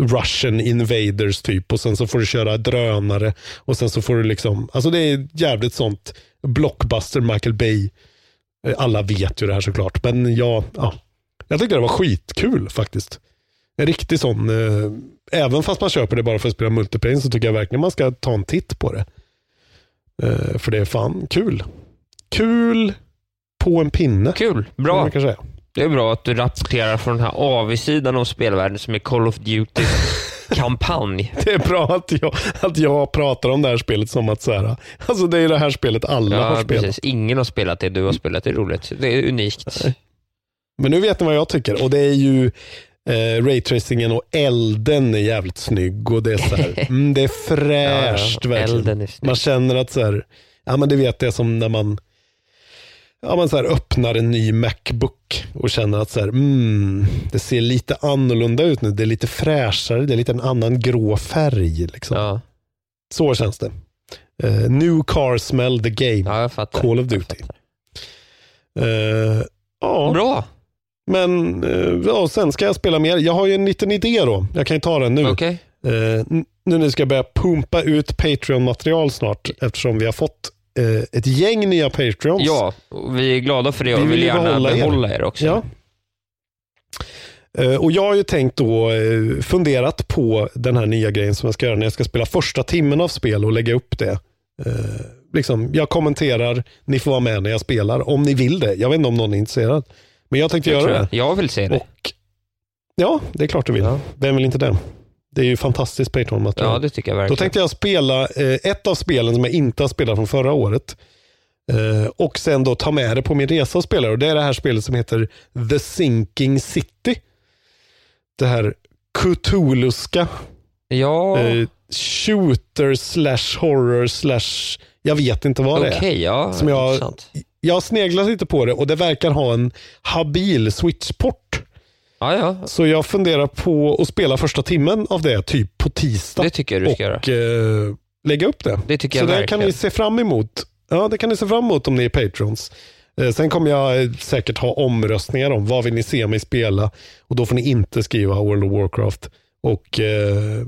Russian invaders typ och sen så får du köra drönare och sen så får du liksom, alltså det är jävligt sånt blockbuster Michael Bay. Eh, alla vet ju det här såklart, men jag, ja, jag tyckte det var skitkul faktiskt. En riktig sån, eh, även fast man köper det bara för att spela multiplayer så tycker jag verkligen man ska ta en titt på det. Eh, för det är fan kul. Kul på en pinne. Kul, bra. Man kan säga. Det är bra att du rapporterar från den här avsidan av spelvärlden som är Call of Duty kampanj. <laughs> Det är bra att jag, att jag pratar om det här spelet som att så här, alltså det är det här spelet alla har Ja, spelat. precis. Ingen har spelat det du har spelat. Det är roligt. Det är unikt. Men nu vet ni vad jag tycker och det är ju eh, raytracingen och elden är jävligt snygg och det är så här, <laughs> mm, det är fräscht Ja, ja. verkligen. Man känner att så här, ja men det vet jag som när man Ja, man så här öppnar en ny Macbook och känner att så här, mm, det ser lite annorlunda ut nu. Det är lite fräschare, det är lite en annan grå färg. Liksom. Ja, Så känns det. Eh, new car smell the game. Call of Duty. Eh, ja, Bra. Men eh, ja, sen ska jag spela mer. Jag har ju en liten idé då. Jag kan ju ta den nu. Okej. Eh, n- nu när jag ska börja pumpa ut Patreon-material snart eftersom vi har fått eh, ett gäng nya Patreons. Ja, och vi är glada för det och Vi vill, vill gärna behålla behålla, er. er. också. Ja. Eh, Och jag har ju tänkt då, eh, funderat på den här nya grejen som jag ska göra när jag ska spela första timmen av spel och lägga upp det. Eh, liksom, jag kommenterar, ni får vara med när jag spelar, om ni vill det. Jag vet inte om någon är intresserad. Men jag tänkte Jag, göra det. jag vill se det. Och, ja, det är klart du vill. Ja. Vem vill inte det? Det är ju fantastiskt Patreon-material. Ja, det tycker jag Då verkligen. tänkte jag spela eh, ett av spelen som jag inte har spelat från förra året. Eh, och sen då ta med det på min resa och spela. Och det är det här spelet som heter The Sinking City. Det här Cthulhuska Ja, eh, shooter slash horror slash jag vet inte vad det okej. är. ja, Som jag- intressant. Jag har sneglat lite på det och det verkar ha en habil switchport. Ja, ja. Så jag funderar på att spela första timmen av det typ på tisdag. Det tycker jag du ska göra. och eh, lägga upp det. Det tycker Så jag det kan ni se fram emot. Ja, det kan ni se fram emot om ni är patrons. Eh, sen kommer jag eh, säkert ha omröstningar om vad vill ni se mig spela. Och då får ni inte skriva World of Warcraft. Och eh,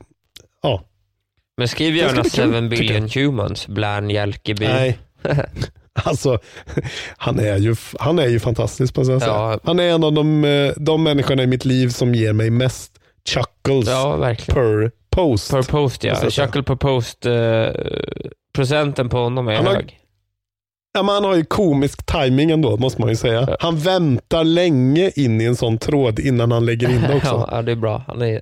Men skriv gärna bli kul, 7 tycker billion humans, Bland Jalkeby. nej. <laughs> alltså, han är ju, han är ju fantastisk jag säga. Ja. Han är en av de, eh, de människorna i mitt liv som ger mig mest chuckles Ja, per post. Per post ja. Chuckle per post. Eh, procenten på honom är Han har- hög. Ja, men han har ju komisk timing ändå, måste man ju säga. Han väntar länge in i en sån tråd innan han lägger in det <laughs> också. Ja, ja, det är bra. Han är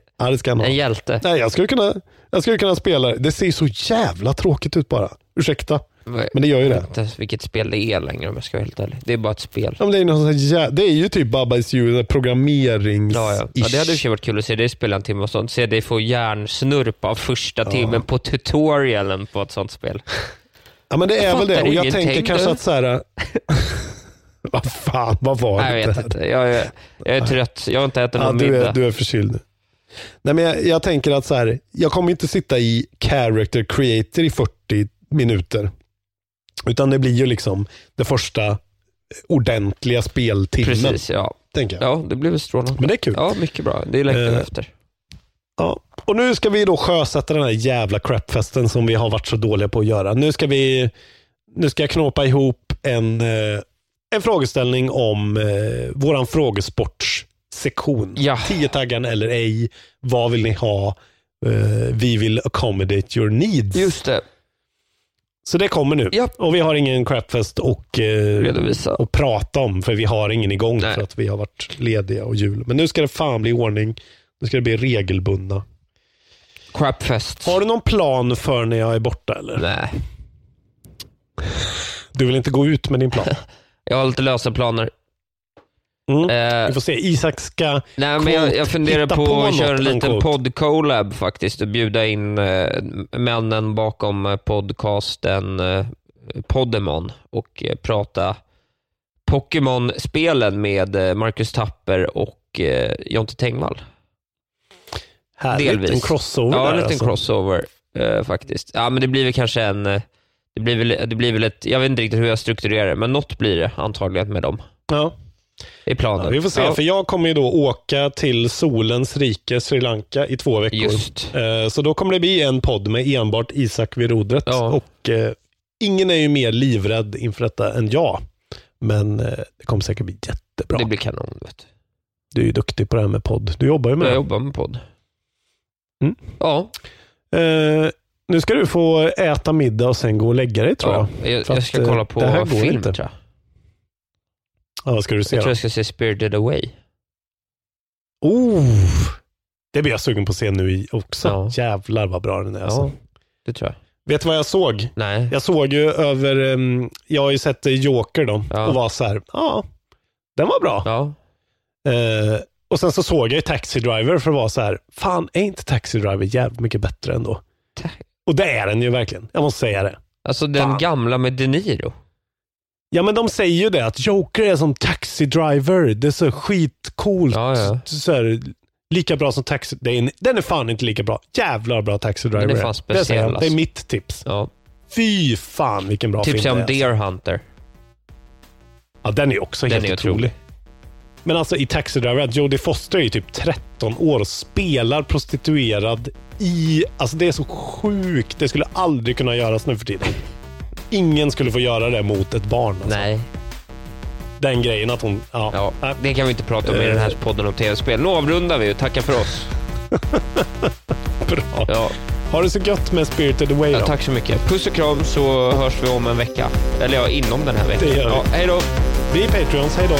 Ja, en hjälte. Nej, jag skulle kunna, jag skulle kunna spela det. Det ser så jävla tråkigt ut bara. Ursäkta, men det gör ju Jag det. vet inte vilket spel det är längre om jag ska vara helt ärlig. Det är bara ett spel. Ja, men det, är någon sån här, jä- det är ju typ Baba Is You, programmerings Ja, ja. ja, det hade i och för sig varit kul att se dig spela en timme och sånt. Se dig få hjärnsnurp av första timmen på tutorialen på ett sånt spel. Ja, men det är Jag väl det. fattar Och jag ingenting, tänker kanske du. att så här. <laughs> Vad fan, vad var Nej, det jag vet där? inte. Jag är, jag är trött. Jag har inte ätit Ja, någon du, middag. är, du är förkyld. Nej, men jag, jag tänker att så här, jag kommer inte sitta i character creator i 40 minuter. Utan det blir ju liksom det första ordentliga speltimmen. Precis, ja. Tänker jag. Ja, det blir väl strålande. Men det är kul. Ja, mycket bra. Det längtar jag Eh, efter. Ja. Och nu ska vi då sjösätta den här jävla crapfesten som vi har varit så dåliga på att göra. Nu ska vi nu ska jag knåpa ihop en, eh, en frågeställning om eh, våran frågesportssektion. Ja. Tio-taggarn eller ej. Vad vill ni ha? Eh, vi vill accommodate your needs. Just det. Så det kommer nu. Ja. Och vi har ingen crapfest och, eh, och prata om, för vi har ingen igång Nej. för att vi har varit lediga och jul. Men nu ska det fan bli ordning. Nu ska det bli regelbundna. Crapfest. Har du någon plan för när jag är borta eller? Nej. Du vill inte gå ut med din plan? <laughs> Jag har lite lösa planer. Mm. Eh, Vi får se. Isak ska... Nej, men jag, jag funderar på, på att köra en liten podd-collab faktiskt och bjuda in eh, männen bakom eh, podcasten eh, Podemon och eh, prata Pokémon-spelen med eh, Marcus Tapper och eh, Jonte Tengvall. Härligt. Delvis. En crossover Ja, en liten alltså. crossover eh, faktiskt. Ja, men det blir väl kanske en... Det blir, väl, det blir väl ett... Jag vet inte riktigt hur jag strukturerar det, men något blir det antagligen med dem. Ja. Är planen. Ja, vi får se, Ja, för jag kommer ju då åka till solens rike Sri Lanka i två veckor. Just. Eh, Så då kommer det bli en podd med enbart Isak vid rodret. Ja. Och eh, ingen är ju mer livrädd inför detta än jag. Men eh, det kommer säkert bli jättebra. Det blir kanon. Vet du. Du är ju duktig på det här med podd. Du jobbar ju med Jag det. jobbar med podd. Mm. Ja, Eh, nu ska du få äta middag och sen gå och lägga dig tror ja. jag. Jag, jag ska kolla på film inte. tror jag. Ja, vad ska du se Jag tror då? jag ska se Spirited Away. Oh, det blir jag sugen på att se nu också. Ja. Jävlar vad bra den är. Alltså. Ja, det tror jag. Vet du vad jag såg? Nej. Jag såg ju över, um, jag har ju sett eh, Joker då Ja. och var så här, ja, den var bra. Ja. Eh, och sen så såg jag ju Taxi Driver för att vara så här, fan är inte Taxi Driver jävligt mycket bättre ändå? Ta- Och det är den ju verkligen, jag måste säga det. Alltså den Fan. gamla med De Niro. Ja men de säger ju det, att Joker är som Taxi Driver, det är så skitcoolt. Ja, ja. Så här, lika bra som Taxi, det är, en- den är fan inte lika bra. Jävlar bra Taxi Driver Den är fan det, speciell, det är alltså. mitt tips. Ja. Fy fan vilken bra Tipsa film om det är. Deer Hunter. Ja, den är också Den helt är otrolig. otrolig. Men alltså i Taxi Driver, Jodie Foster är ju typ 13 år och spelar prostituerad i... Alltså det är så sjukt. Det skulle aldrig kunna göras nu för tiden. Ingen skulle få göra det mot ett barn. Alltså. Nej. Den grejen att hon... Ja. Ja, det kan vi inte prata om i den här podden om tv-spel. Nu avrundar vi och tackar för oss. <laughs> Bra. Ja, Ha det så gött med Spirited Away ja, då. tack så mycket. Puss och kram så hörs vi om en vecka. Eller ja, inom den här veckan. Det gör vi. Ja, hej då. Vi är Patreons, hej då.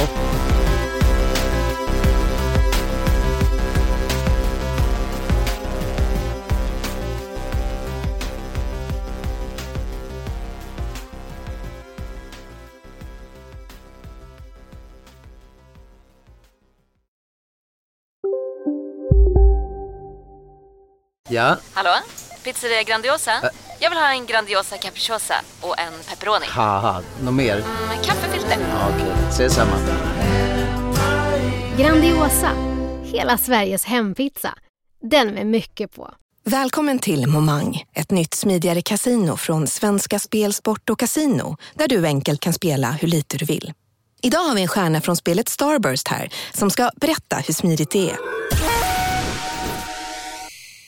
Ja, Hallå? Pizzeria Grandiosa? Jag vill ha en Grandiosa capriciosa och en pepperoni. haha, något mer? Med kaffefilter. Ja, Okej, ses samma. Grandiosa, hela Sveriges hempizza. Den med mycket på. Välkommen till Momang, ett nytt smidigare kasino från Svenska Spel, Sport och Casino där du enkelt kan spela hur lite du vill. Idag har vi en stjärna från spelet Starburst här som ska berätta hur smidigt det är.